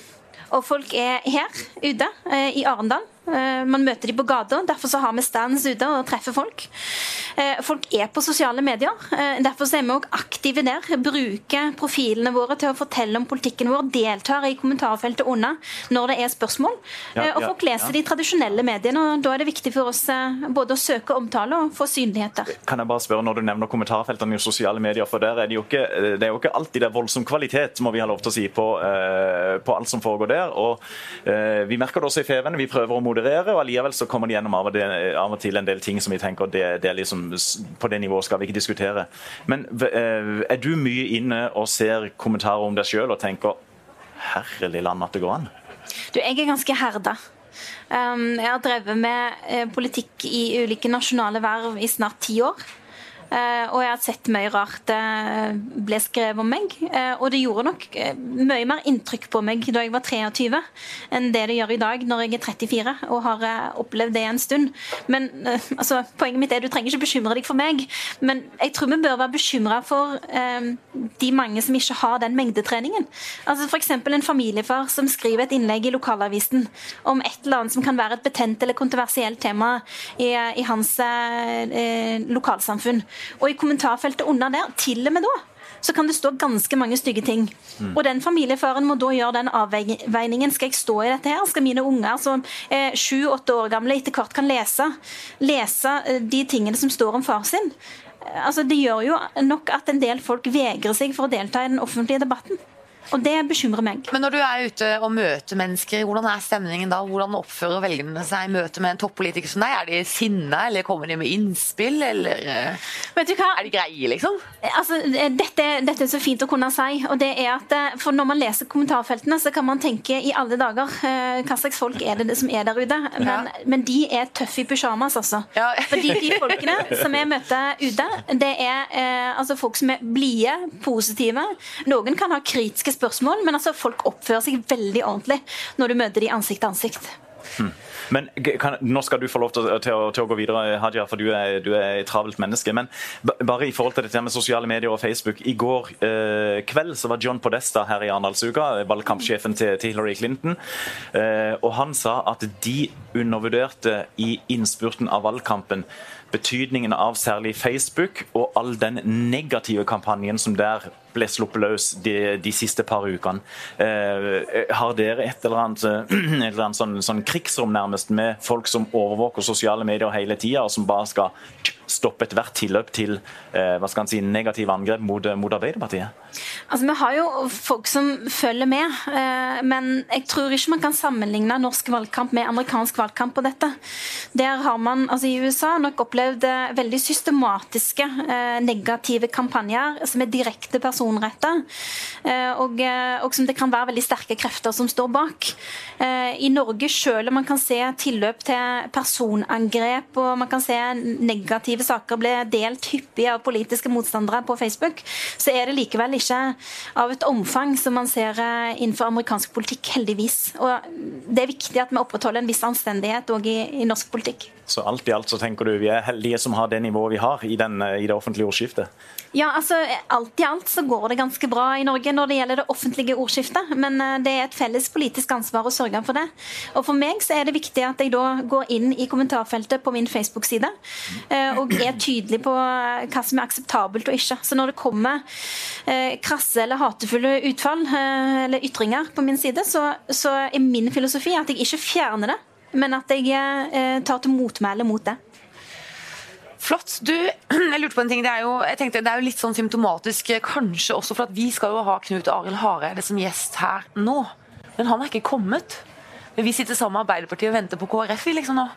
[SPEAKER 3] Og folk er her ute i Arendal. Eh, man møter dem på gata. Derfor så har vi stands ute og treffer folk. Eh, folk er på sosiale medier. derfor så er vi òg aktive der. Bruker profilene våre til å fortelle om politikken vår. Deltar i kommentarfeltet unna når det er spørsmål. Ja, og folk leser ja. de tradisjonelle mediene. og Da er det viktig for oss både å søke omtale og få synligheter.
[SPEAKER 1] Kan jeg bare spørre når du nevner kommentarfeltene i sosiale medier, for der er det jo ikke, det er jo ikke alltid det er voldsom kvalitet, må vi ha lov til å si, på, på alt som foregår der. og Vi merker det også i Feven. Vi prøver å moderere moderere, og allikevel så kommer det gjennom av og, det, av og, til en del ting som vi tenker det, det liksom, på det nivået skal vi ikke diskutere. Men eh, er du mye inne og ser kommentarer om deg sjøl og tenker herlig land at det går an?
[SPEAKER 3] Du, jeg er ganske herda. Um, jeg har drevet med eh, politikk i ulike nasjonale verv i snart ti år. Eh, og jeg har sett mye rart det eh, ble skrevet om meg. Eh, og det gjorde nok mye mer inntrykk på meg da jeg var 23 enn det det gjør i dag når jeg er 34 og har opplevd det en stund. Men altså, Poenget mitt er du trenger ikke bekymre deg for meg, men jeg tror vi bør være bekymra for de mange som ikke har den mengdetreningen. Altså F.eks. en familiefar som skriver et innlegg i lokalavisen om et eller annet som kan være et betent eller kontroversielt tema i, i hans eh, lokalsamfunn. Og i kommentarfeltet under der, til og med da, så kan det stå ganske mange stygge ting. Mm. Og den familiefaren må da gjøre den avveiningen. Skal jeg stå i dette her? Skal mine unger som er sju-åtte år gamle etter hvert kan lese, lese eh, de tingene som står om far sin? Altså, det gjør jo nok at en del folk vegrer seg for å delta i den offentlige debatten. Og det bekymrer meg.
[SPEAKER 2] Men når du er ute og møter mennesker, hvordan er stemningen da? Hvordan oppfører velgerne seg i møte med en toppolitiker som deg? Er de sinna, eller kommer de med innspill, eller eh, Vet du hva? er de greie, liksom?
[SPEAKER 3] Altså, dette, dette, er så fint å kunne si. og det er at eh, for Når man leser kommentarfeltene, så kan man tenke i alle dager eh, hva slags folk er det som er der ute. Men, ja. men de er tøffe i pysjamas, altså. Ja. Fordi de folkene som jeg møter ute, det er eh, altså folk som er blide, positive. Noen kan ha kritiske spørsmål, men altså, folk oppfører seg veldig ordentlig når du møter dem ansikt til ansikt.
[SPEAKER 1] Hmm. Men kan, Nå skal du få lov til, til, å, til å, gå videre, Hadia, for du er, du er, et travelt menneske. Men bare i forhold til dette med sosiale medier og Facebook. I går eh, kveld så var John Podesta her i Arendalsuka, valgkampsjefen til, til, Hillary Clinton. Eh, og Han sa at de undervurderte i innspurten av valgkampen betydningen av særlig Facebook og all den negative kampanjen som der ble sluppet løs de, de siste par ukene. Eh, har dere et eller annet, <clears throat> et eller annet sånn, sånn, krigsrom nærmest med folk som overvåker sosiale medier hele tida, og som bare skal stoppe ethvert tilløp til eh, hva skal si, negative angrep mot, mot Arbeiderpartiet?
[SPEAKER 3] Altså, Vi har jo folk som følger med, eh, men jeg tror ikke man kan sammenligne norsk valgkamp med amerikansk valgkamp på dette. Der har man altså i USA nok opplevd eh, veldig systematiske eh, negative kampanjer som er direkte personretta, eh, og, eh, og, som det kan være veldig sterke krefter som står bak. Eh, I Norge, selv om man kan se tilløp til personangrep og man kan se negative saker ble delt hyppig av politiske motstandere på Facebook, så er det likevel ikke av et omfang som man ser innenfor amerikansk politikk, heldigvis. Og det er viktig at vi opprettholder en viss anstendighet òg i, i norsk politikk.
[SPEAKER 1] Så alt i alt så tenker du vi er heldige som har det nivået vi har i, den, i det offentlige ordskiftet?
[SPEAKER 3] Ja, altså alt i alt så går det ganske bra i Norge når det gjelder det offentlige ordskiftet. Men eh, det er et felles politisk ansvar å sørge for det. Og for meg så er det viktig at jeg da går inn i kommentarfeltet på min Facebook-side eh, er tydelig på eh, hva som er akseptabelt og ikke. Så når det kommer krasse eller hatefulle utfall eller ytringer på min side, så, så er min filosofi at jeg ikke fjerner det, men at jeg tar til motmæle mot det.
[SPEAKER 2] Flott. Du, <clears throat> jeg lurte på en ting. Det er, jo, jeg tenkte, det er jo litt sånn symptomatisk, kanskje også for at vi skal jo ha Knut Arild Hareide som gjest her nå. Men han er ikke kommet. Men vi sitter sammen med Arbeiderpartiet og venter på KrF liksom nå.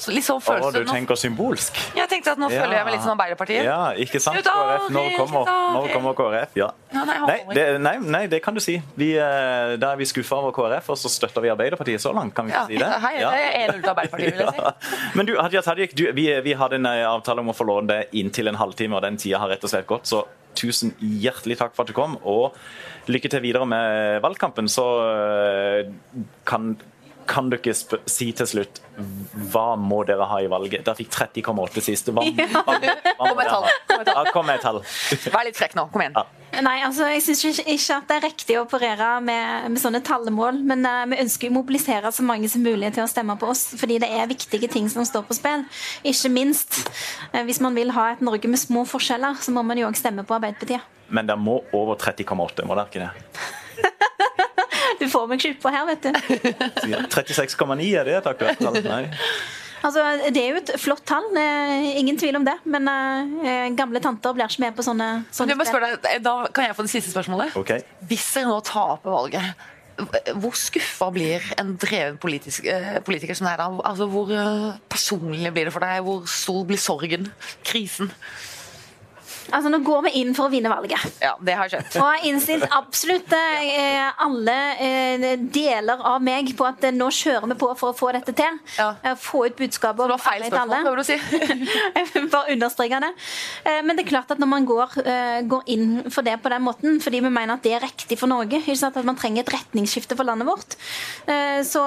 [SPEAKER 2] Så litt sånn følelse
[SPEAKER 1] Å, du tenker symbolsk?
[SPEAKER 2] Jeg tenkte at nå
[SPEAKER 1] ja.
[SPEAKER 2] føler jeg meg litt som Arbeiderpartiet.
[SPEAKER 1] Ja, ikke sant? KrF, når kommer, når kommer KrF? Ja. Nei, det, nei, nei, det kan du si. Vi, eh, da er vi skuffa over KrF, og så støtter vi Arbeiderpartiet så langt. Kan vi ikke si det? <laughs>
[SPEAKER 2] Hei, ja. det er 1-0 til Arbeiderpartiet, vil jeg si. <laughs>
[SPEAKER 1] Men du, Hadia Tajik, du, vi, vi, hadde en eh, avtale om å få låne det inntil en halvtime, og den tida har rett og slett gått. så tusen hjertelig takk for at du kom, og lykke til videre med valgkampen. Så eh, kan kan dere ikke si til slutt hva må dere ha i valget? Dere fikk 30,8 sist. Hva, <laughs> hva, hva
[SPEAKER 2] kom med tall.
[SPEAKER 1] Kom med et tall.
[SPEAKER 2] Vær litt frekk nå. Kom igjen.
[SPEAKER 3] Ja. Nei, altså, Jeg syns ikke, ikke, at det er riktig å operere med, med sånne tallemål. Men uh, vi ønsker å mobilisere så mange som mulig til å stemme på oss. Fordi det er viktige ting som står på spill. Ikke minst uh, hvis man vil ha et Norge med små forskjeller, så må man jo òg stemme på Arbeiderpartiet.
[SPEAKER 1] Men det må over 30,8, må det ikke det?
[SPEAKER 3] Du får meg ikke utpå her, vet du.
[SPEAKER 1] 36,9 er det et aktuelt tall? Nei.
[SPEAKER 3] Altså, det er jo et flott tall, ingen tvil om det. Men uh, gamle tanter blir ikke med på sånne, sånne
[SPEAKER 2] deg, Da kan jeg få det siste spørsmålet.
[SPEAKER 1] Okay.
[SPEAKER 2] Hvis dere nå taper valget, hvor skuffa blir en dreven politisk, uh, politiker som deg da? Altså, hvor uh, personlig blir det for deg? Hvor stor blir sorgen? Krisen?
[SPEAKER 3] Altså, Nå går vi inn for å vinne valget.
[SPEAKER 2] Ja, det har skjønt.
[SPEAKER 3] Og har innstilt absolutt <laughs> eh, alle eh, deler av meg på at eh, nå kjører vi på for å få dette til.
[SPEAKER 2] Ja.
[SPEAKER 3] Eh, få ut budskapet.
[SPEAKER 2] Det var feil spørsmål, prøver du å si. <laughs>
[SPEAKER 3] jeg bare understreke det. Eh, men det er klart at når man går, eh, går, inn for det på den måten, fordi vi mener at det er riktig for Norge, at man trenger et retningsskifte for landet vårt, så,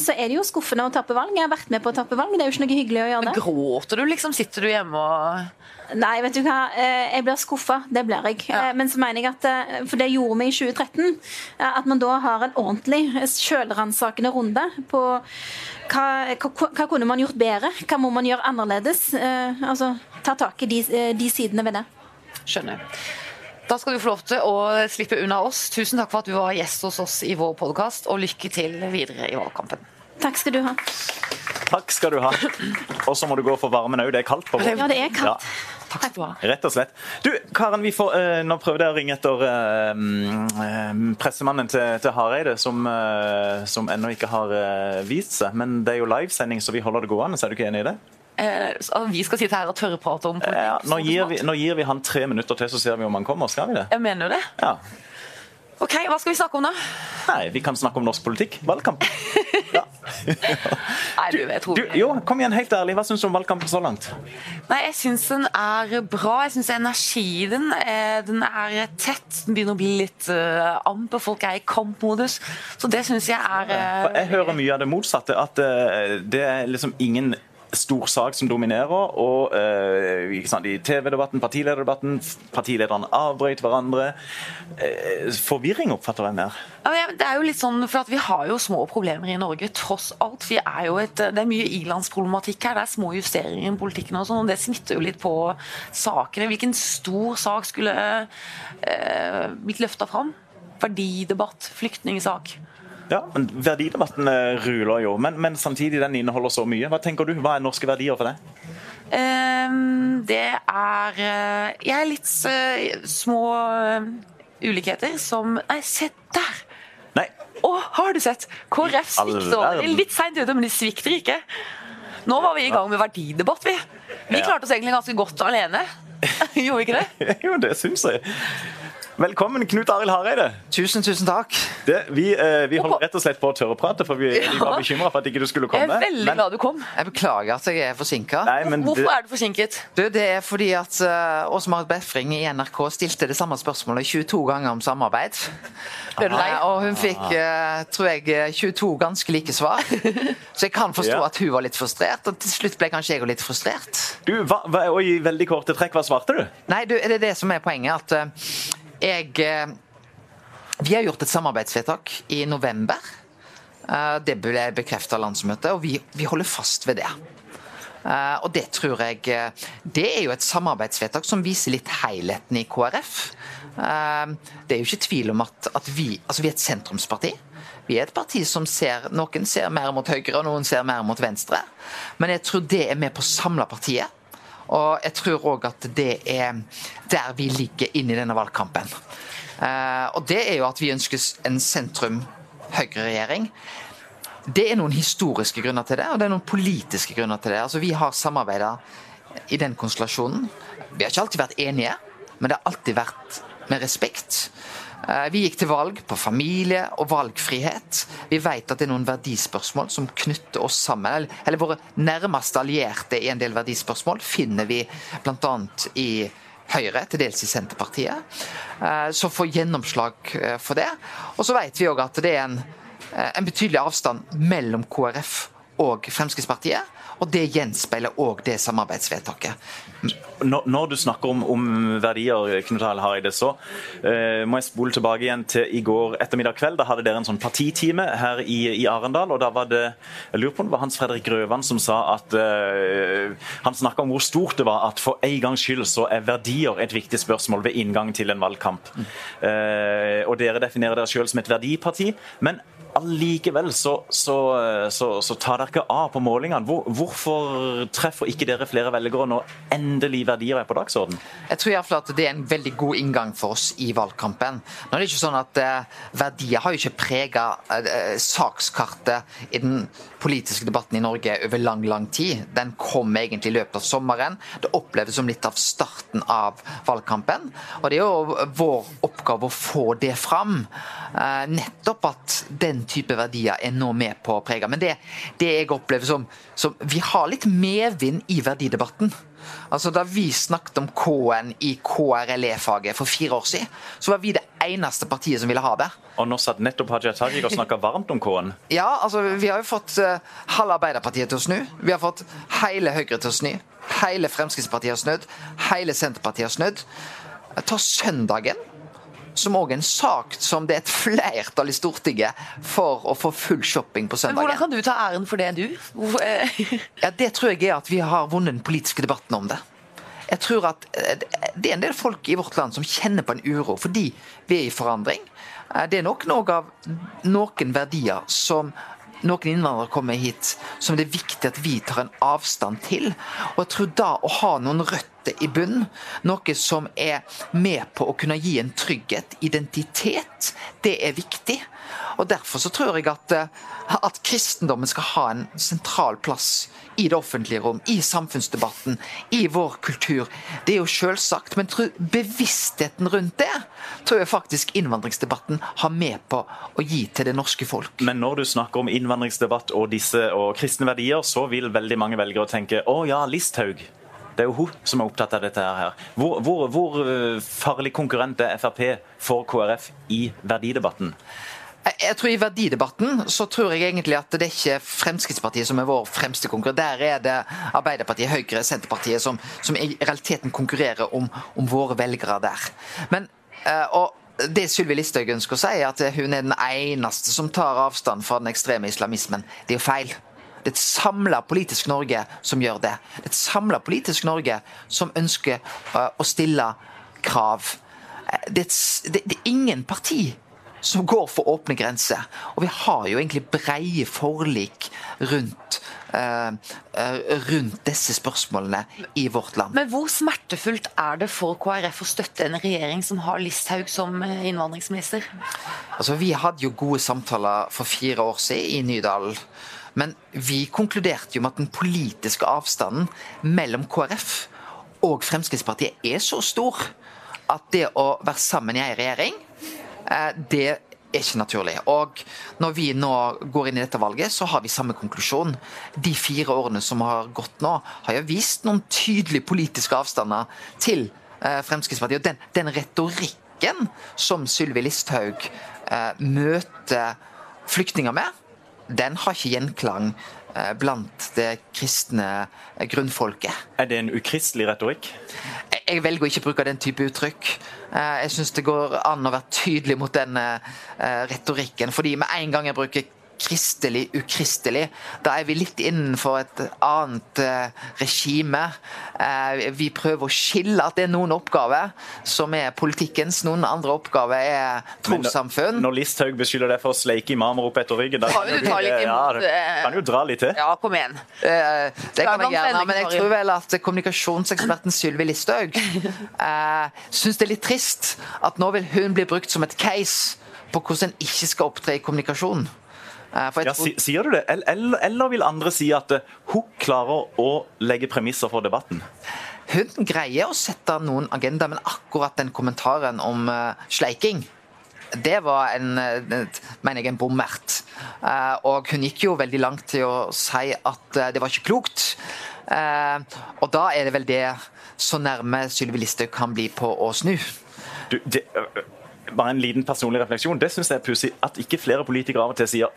[SPEAKER 3] så, er det jo skuffende å tappe valg. Jeg har vært med på å tappe valg. Det er jo ikke noe hyggelig å gjøre det.
[SPEAKER 2] Men gråter du liksom? Sitter du hjemme og
[SPEAKER 3] Nei, vet du hva. Eh, jeg blir skuffa. Det blir jeg. Ja. Eh, men så mener jeg at eh, For det gjorde vi i 2013. At man da har en ordentlig sjølransakende runde på hva, hva, hva, kunne man gjort bedre? Hva må man gjøre annerledes? Altså ta tak i de, de sidene ved det.
[SPEAKER 2] Skjønner. Da skal du få lov til å slippe unna oss. Tusen takk for at du var gjest hos oss i vår podkast, og lykke til videre i valgkampen.
[SPEAKER 3] Takk skal du ha.
[SPEAKER 1] Takk skal du ha. Og så må du gå for varmen òg. Det er kaldt på
[SPEAKER 3] vår. Ja, det er kaldt.
[SPEAKER 2] Ja. Takk skal du ha.
[SPEAKER 1] Rett og slett. Du, Karen, får, uh, nå prøvde jeg å ringe etter uh, pressemannen til, til Hareide, som, uh, som ennå ikke har vist seg. Men det er jo livesending, så vi holder det gående. Så er du ikke enig i det?
[SPEAKER 2] vi skal sitte her og tørreprate om politikk.
[SPEAKER 1] Ja, nå, gir vi, nå gir vi han tre minutter til, så ser vi om han kommer. Skal vi det?
[SPEAKER 2] Jeg mener jo det.
[SPEAKER 1] Ja.
[SPEAKER 2] Ok, Hva skal vi snakke om da?
[SPEAKER 1] Nei, Vi kan snakke om norsk politikk. Valgkamp. <laughs> Ja.
[SPEAKER 2] Nei, du, tror...
[SPEAKER 1] Du, jo, kom igjen, helt ærlig. Hva syns du om valgkampen så langt?
[SPEAKER 2] Nei, Jeg syns den er bra. Jeg syns energien er, den er tett. Den begynner å bli litt uh, amper. Folk er i kampmodus. Så det syns jeg er uh,
[SPEAKER 1] Jeg hører mye av det motsatte. At uh, det er liksom ingen stor sak som dominerer. Og eh, i TV-debatten, partilederdebatten, partilederne avbrøt hverandre. Eh, forvirring oppfatter jeg mer.
[SPEAKER 2] Det er jo litt sånn, for Vi har jo små problemer i Norge, tross alt. Vi er jo et, det er mye ilandsproblematikk her. Det er små justeringer i politikken, og sånn, og det smitter jo litt på sakene. Hvilken stor sak skulle eh, blitt løfta fram? Verdidebatt, flyktningsak.
[SPEAKER 1] Ja, men Verdidebatten eh, ruler jo, men, men, samtidig den inneholder så mye. Hva tenker du? Hva er norske verdier for deg?
[SPEAKER 2] Um, det er uh, Jeg er litt uh, små ulikheter som Nei, se der!
[SPEAKER 1] Nei.
[SPEAKER 2] Å, har du sett? KrF svikter. Litt seint ute, men de svikter ikke. Nå var vi i gang med verdidebatt, vi. Vi klarte oss egentlig ganske godt alene. <laughs> Gjorde vi ikke det? <laughs>
[SPEAKER 1] jo, det syns jeg. Velkommen, Knut Arild Hareide.
[SPEAKER 6] Tusen, tusen takk.
[SPEAKER 1] Det, vi, eh, vi, holder rett og slett på å tørre prate, for vi, vi var bekymra for at ikke du skulle komme.
[SPEAKER 2] Jeg er veldig men, glad du kom.
[SPEAKER 6] Jeg beklager at jeg er forsinka.
[SPEAKER 2] Hvorfor det, er du forsinket?
[SPEAKER 6] Du, det er fordi at uh, Åse Marit Befring i NRK stilte det samme spørsmålet 22 ganger om samarbeid. Ble du lei? Uh, og hun fikk, uh, tror jeg, 22 ganske like svar. <laughs> Så jeg kan forstå ja. at hun var litt frustrert, og til slutt ble kanskje jeg litt frustrert.
[SPEAKER 1] Du, hva, hva, og I veldig korte trekk, hva svarte du?
[SPEAKER 6] Nei, du, det er det som er poenget. at jeg eh, Vi har gjort et samarbeidsvedtak i november. Eh, det ble bekreftet av landsmøtet, og vi, vi, holder fast ved det. Eh, og det tror jeg Det er jo et samarbeidsvedtak som viser litt helheten i KrF. Det er jo ikke tvil om at, at vi Altså, vi er et sentrumsparti. Vi er et parti som ser Noen ser mer mot høyre, og noen ser mer mot venstre. Men jeg tror det er med på å samle partiet. Og jeg tror òg at det er der vi ligger inn i denne valgkampen. Uh, og det er jo at vi ønsker en sentrum-høyre-regjering. Det er noen historiske grunner til det, og det er noen politiske grunner til det. Altså Vi har samarbeida i den konstellasjonen. Vi har ikke alltid vært enige, men det har alltid vært med respekt. Eh, vi gikk til valg på familie og valgfrihet. Vi vet at det er noen verdispørsmål som knytter oss sammen. Eller våre nærmeste allierte i en del verdispørsmål finner vi bl.a. i Høyre, til dels i Senterpartiet, eh, som får gjennomslag eh, for det. Og så vet vi òg at det er en, en betydelig avstand mellom KrF og Fremskrittspartiet. Og det gjenspeiler òg det samarbeidsvedtaket.
[SPEAKER 1] Når, når, du snakker om, om verdier, Knut Harald Hareide, så uh, må jeg spole tilbake igjen til i går ettermiddag kveld. Da hadde dere en sånn partitime her i, i Arendal. og da var det jeg lurer på om det var Hans Fredrik Grøvan som sa at uh, Han snakka om hvor stort det var at for en gangs skyld så er verdier et viktig spørsmål ved inngang til en valgkamp. Uh, og dere definerer dere sjøl som et verdiparti. men allikevel så, så, så, så, tar dere av på målingene. Hvor, hvorfor treffer ikke dere flere velgere når endelig verdier er på dagsorden?
[SPEAKER 6] Jeg tror i hvert fall at det er en veldig god inngang for oss i valgkampen. Nå er det ikke sånn at eh, Verdier har jo ikke prega uh, eh, sakskartet i den politiske debatten i Norge over lang, lang tid. Den kom egentlig i løpet av sommeren. Det oppleves som litt av starten av valgkampen. Og det er jo vår oppgave å få det fram. Eh, nettopp at den type verdier er nå med på å prege. Men det, det jeg opplever som, som Vi har litt medvind i verdidebatten. Altså Da vi snakket om K-en i KRLE-faget for fire år siden, så var vi det eneste partiet som ville ha det.
[SPEAKER 1] Og nå satt nettopp Hadia Tajik og snakka varmt om K-en.
[SPEAKER 6] Ja, altså vi har jo fått uh, halve Arbeiderpartiet til å snu. Vi har fått hele Høyre til å snu. Hele Fremskrittspartiet har snudd. Hele Senterpartiet har snudd. Ta søndagen som òg en sak som det er et flertall i Stortinget for å få full shopping på søndagen.
[SPEAKER 2] Men Hvordan kan du ta æren for det, du?
[SPEAKER 6] ja, Det tror jeg er at vi har vunnet den politiske debatten om det. Jeg tror at eh, Det er en del folk i vårt land som kjenner på en uro fordi vi er i forandring. Eh, det er nok noe av noen verdier som noen innvandrere kommer hit som det er viktig at vi tar en avstand til. Og jeg tror da å ha noen røtter i bunn, noe som er med på å kunne gi en trygghet, identitet, det er viktig. Og Derfor så tror jeg at, eh, at kristendommen skal ha en sentral plass i det offentlige rom, i samfunnsdebatten, i vår kultur. Det er jo selvsagt, men bevisstheten rundt det tror jeg faktisk innvandringsdebatten har med på å gi til det norske folk.
[SPEAKER 1] Men når du snakker om innvandringsdebatt og disse og kristne verdier, så vil veldig mange velgere tenke å ja, Listhaug. Det er jo hun som er opptatt av dette her. Hvor, hvor, hvor eh, farlig konkurrent er Frp for KrF i verdidebatten?
[SPEAKER 6] Jeg, tror I verdidebatten så tror jeg egentlig at det er ikke Fremskrittspartiet som er vår fremste konkurrent. Der er det Arbeiderpartiet, Høyre, Senterpartiet som, som i realiteten konkurrerer om, om våre velgere der. Men, eh, og det Sylvi Listhaug ønsker å si, er at hun er den eneste som tar avstand fra den ekstreme islamismen. Det er jo feil. Det er et samla politisk Norge som gjør det. Det er et samla politisk Norge som ønsker eh, å stille krav. Eh, Det er, et, det, det er ingen parti som går for åpne grenser. Og vi har jo egentlig breie forlik rundt, eh, eh, rundt disse spørsmålene i vårt land.
[SPEAKER 2] Men hvor smertefullt er det for KrF å støtte en regjering som har Listhaug som eh, innvandringsminister?
[SPEAKER 6] Altså, Vi hadde jo gode samtaler for fire år siden i Nydalen. Men vi konkluderte jo med at den politiske avstanden mellom KrF og Fremskrittspartiet er så stor at det å være sammen i ei regjering, det er ikke naturlig. Og når vi nå går inn i dette valget, så har vi samme konklusjon. De fire årene som har gått nå, har jo vist noen tydelige politiske avstander til eh, Fremskrittspartiet. Og den, den retorikken som Sylvi Listhaug eh, møter flyktninger med, den har ikke gjenklang eh, blant det kristne grunnfolket.
[SPEAKER 1] Er det en ukristelig retorikk?
[SPEAKER 6] Jeg- Jeg velger å ikke bruke den type uttrykk. Eh, Jeg syns det går an å være tydelig mot den eh, retorikken. Fordi med en gang jeg bruker kristelig, ukristelig, da er vi litt innenfor et annet eh, regime. Eh, vi prøver å skille at det er noen oppgaver som er politikkens, noen andre oppgaver er trossamfunn.
[SPEAKER 1] Når Listhaug beskylder deg for å sleike imamer opp etter ryggen, da
[SPEAKER 2] Kan du ta litt
[SPEAKER 1] ja, du
[SPEAKER 2] eh,
[SPEAKER 1] kan jo dra litt til.
[SPEAKER 2] Ja, kom igjen.
[SPEAKER 6] Eh, det kan jeg gjerne, men jeg tror vel at kommunikasjonseksperten Sylvi Listhaug <laughs> eh, syns det er litt trist at nå vil hun bli brukt som et case på hvordan en ikke skal opptre i kommunikasjon. Eh,
[SPEAKER 1] Ja, sier du det? Eller, eller, vil andre si at eh, hun klarer å legge premisser for debatten?
[SPEAKER 6] hun greier å sette noen agenda, men akkurat den kommentaren om eh, sleiking det var en, mener jeg, en bommert. Og hun gikk jo veldig langt til å si at det var ikke klokt. Og da er det vel det så nærme Sylvi Listhaug kan bli på å snu.
[SPEAKER 1] Du, det, bare en liten personlig refleksjon. Det syns jeg er pussig at ikke flere politikere av og til sier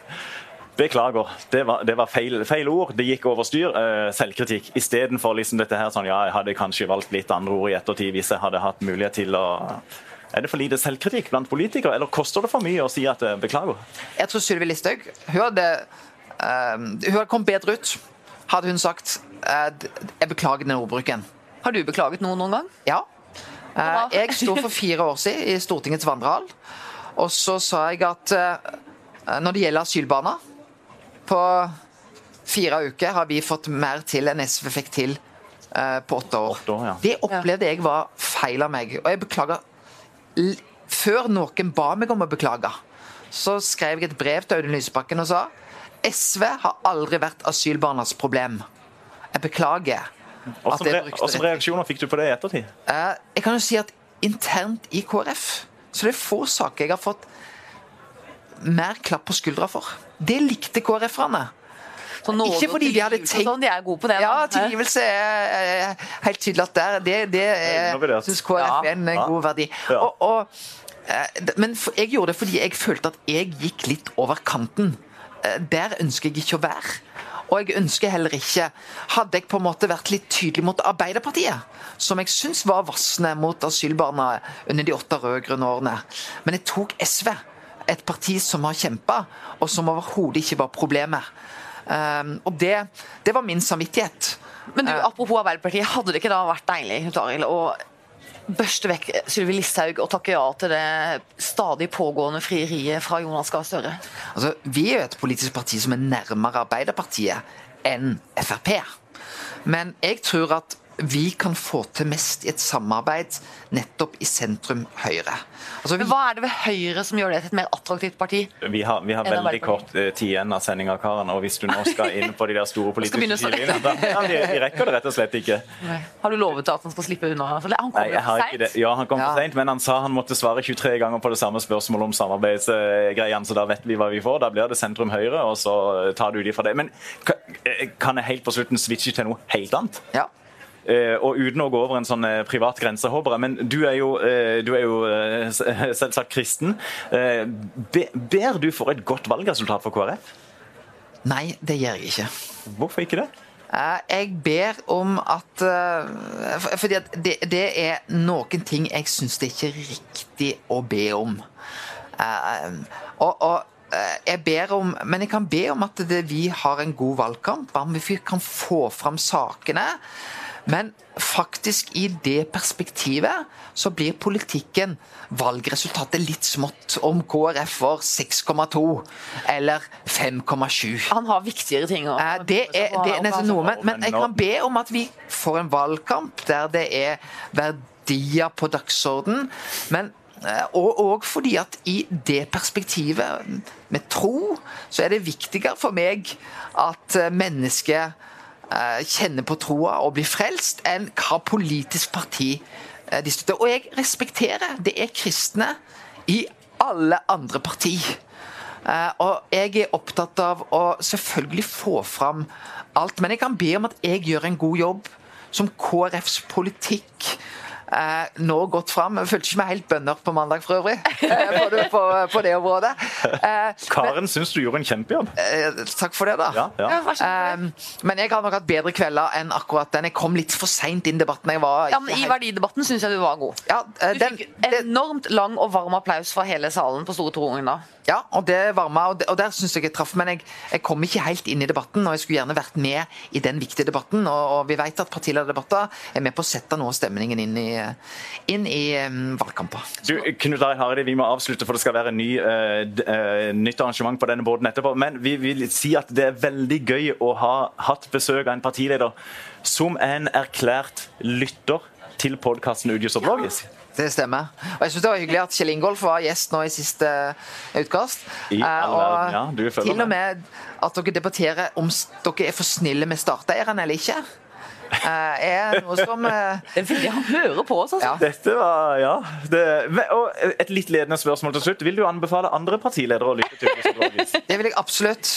[SPEAKER 1] Beklager, det var, det var feil, feil ord. Det gikk over styr. Uh, selvkritikk. Istedenfor liksom dette her sånn Ja, jeg hadde kanskje valgt litt andre ord i ettertid hvis jeg hadde hatt mulighet til å Er det for lite selvkritikk blant politikere, eller koster det for mye å si at eh, beklager?
[SPEAKER 6] Jeg tror Sylvi Listhaug hun hadde, uh, hun hadde kommet bedre ut hadde hun sagt uh, jeg beklager den ordbruken.
[SPEAKER 2] Har du beklaget noe noen gang?
[SPEAKER 6] Ja. Eh, jeg sto for fire år siden i Stortingets vandrehall, og så sa jeg at eh, når det gjelder asylbarna På fire uker har vi fått mer til enn SV fikk til eh, på åtte år.
[SPEAKER 1] Åtte år, ja.
[SPEAKER 6] Det opplevde jeg var feil av meg, og jeg beklager Før noen ba meg om å beklage, så skrev jeg et brev til Audun Lysbakken og sa SV har aldri vært asylbarnas problem. Jeg beklager.
[SPEAKER 1] Hvilke
[SPEAKER 6] det.
[SPEAKER 1] reaksjoner fikk du på det i ettertid?
[SPEAKER 6] Eh, jeg kan jo si at internt i KrF så det er få saker jeg har fått mer klapp på skuldra for. Det likte KrF-erne. Ikke fordi de hadde tenkt-
[SPEAKER 2] sånn, De er gode på det.
[SPEAKER 6] Ja, tilgivelse er helt tydelig at der, det, det er, syns KrF
[SPEAKER 2] Ja.
[SPEAKER 6] er en
[SPEAKER 1] Ja.
[SPEAKER 6] god verdi.
[SPEAKER 1] Ja.
[SPEAKER 6] Og, og, eh, men jeg gjorde det fordi jeg følte at jeg gikk litt over kanten. Eh, Der ønsker jeg ikke å være. Og jeg ønsker heller ikke Hadde jeg på en måte vært litt tydelig mot Arbeiderpartiet, som jeg syns var vassende mot asylbarna under de åtte rød-grønne årene, men jeg tok SV, et parti som har kjempa, og som overhodet ikke var problemet. Um, og det, det var min samvittighet.
[SPEAKER 2] Men du,
[SPEAKER 6] Eh.
[SPEAKER 2] apropos Arbeiderpartiet, hadde det ikke da vært deilig Taril, å børste vekk Sylvi Listhaug og takke ja til det stadig pågående frieriet fra Jonas Gahr Støre?
[SPEAKER 6] Altså, vi er jo et politisk parti som er nærmere Arbeiderpartiet enn Frp. Men jeg tror at vi kan få til mest i et samarbeid nettopp i sentrum-høyre. Altså, vi,
[SPEAKER 2] hva er det ved Høyre som gjør det til et mer attraktivt parti?
[SPEAKER 1] Vi har, vi har veldig kort eh, tid igjen av sendinga, Karen. Og hvis du nå skal inn på de der store <laughs> politiske skillelinjene da- ja, vi, vi rekker det rett og slett ikke.
[SPEAKER 2] Har du lovet at han skal slippe unna? For Han
[SPEAKER 1] Nei,
[SPEAKER 2] jo for seint.
[SPEAKER 1] Ja, han kom
[SPEAKER 6] Ja.
[SPEAKER 1] for sent, men han sa han måtte svare 23 ganger på det samme spørsmålet om samarbeidsgreiene, så da vet vi hva vi får. Da blir det sentrum høyre, og så tar du de fra det. Men eh, kan jeg helt på slutten switche til noe helt annet?
[SPEAKER 6] ja.
[SPEAKER 1] Eh, og uten å gå over en sånn eh, privat grense, jeg. Men du er jo, eh, du er jo <laughs> selvsagt kristen. Be, ber du for et godt valgresultat for KrF?
[SPEAKER 6] Nei, det gjør jeg ikke.
[SPEAKER 1] Hvorfor ikke det?
[SPEAKER 6] Jeg ber om at Fordi at det, det er noen ting jeg syns det er ikke er riktig å be om. Og, og jeg ber om Men jeg kan be om at det, vi har en god valgkamp. Om vi kan få fram sakene. Men faktisk i det perspektivet så blir politikken valgresultatet litt smått om KrF får 6,2 eller 5,7.
[SPEAKER 2] Han har viktigere ting å
[SPEAKER 6] Eh, Det er, det er nesten noe, men, men jeg kan be om at vi får en valgkamp der det er verdier på dagsorden. Men, eh, og, og fordi at i det perspektivet, med tro, så er det viktigere for meg at eh, mennesket kjenner på troa og blir frelst, enn hva politisk parti eh, de støtter. Og jeg respekterer det er kristne i alle andre parti. Eh, og jeg er opptatt av å selvfølgelig få fram alt, men jeg kan be om at jeg gjør en god jobb som KrFs politikk eh, nå gått fram. Jeg følte ikke meg helt bønder på mandag for øvrig, eh, på, det, på, på det området. Eh,
[SPEAKER 1] Karen syns du gjorde en kjempejobb.
[SPEAKER 6] eh, takk for det, da.
[SPEAKER 1] Ja, ja.
[SPEAKER 6] Eh, men jeg har nok hatt bedre kvelder enn akkurat den. Jeg kom litt for seint inn i debatten. Jeg var
[SPEAKER 2] Ja, men I verdidebatten syns jeg du var god.
[SPEAKER 6] ja, eh,
[SPEAKER 2] Du
[SPEAKER 6] den,
[SPEAKER 2] fikk
[SPEAKER 6] det,
[SPEAKER 2] enormt lang og varm applaus fra hele salen på Store Torungen da.
[SPEAKER 6] Ja, og det varma, og, og der syns jeg jeg traff. Men jeg, jeg kom ikke helt inn i debatten, og jeg skulle gjerne vært med i den viktige debatten. Og, og vi vet at partilederdebatter er med på å sette noe av stemningen inn i, inn i um, valgkamper.
[SPEAKER 1] Du, Knut Arild Hareide, vi må avslutte, for det skal være ny, uh, d- eh, nytt arrangement på denne båten etterpå. Men vi vil si at det er veldig gøy å ha hatt besøk av en partileder som en erklært lytter til podkasten Udius og Blågis.
[SPEAKER 6] Det stemmer. Og jeg syns det var hyggelig at Kjell Ingolf var gjest nå i siste utkast.
[SPEAKER 1] I
[SPEAKER 6] Eh, og
[SPEAKER 1] ja, du følger
[SPEAKER 6] til og med at dere debatterer om dere er for snille med starteierne eller ikke. eh, er noe som eh,
[SPEAKER 2] er Han hører på oss, altså.
[SPEAKER 6] Ja.
[SPEAKER 1] Dette var Ja. Det, og et litt ledende spørsmål til slutt. Vil du anbefale andre partiledere å lytte til? <laughs>
[SPEAKER 6] Det vil jeg absolutt.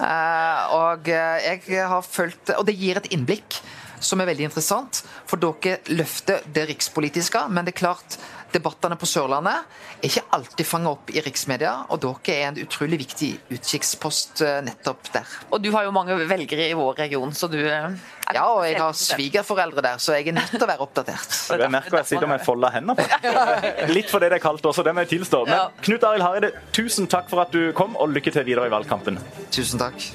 [SPEAKER 6] Eh, og eh, jeg har følt Og det gir et innblikk som er veldig interessant. For dere løfter det rikspolitiske, men det er klart debattene på Sørlandet er ikke alltid fanga opp i riksmedia, og dere er en utrolig viktig utkikkspost eh, nettopp der.
[SPEAKER 2] Og du har jo mange velgere i vår region, så du eh,
[SPEAKER 6] Ja, og jeg har svigerforeldre der, så jeg er nødt til å være oppdatert. <laughs>
[SPEAKER 1] Jeg merker jeg sitter med folda hender. <laughs> Litt fordi det er kaldt også, det må jeg tilstå. Men Knut Arild Hareide, tusen takk for at du kom, og lykke til videre i valgkampen.
[SPEAKER 6] Tusen takk.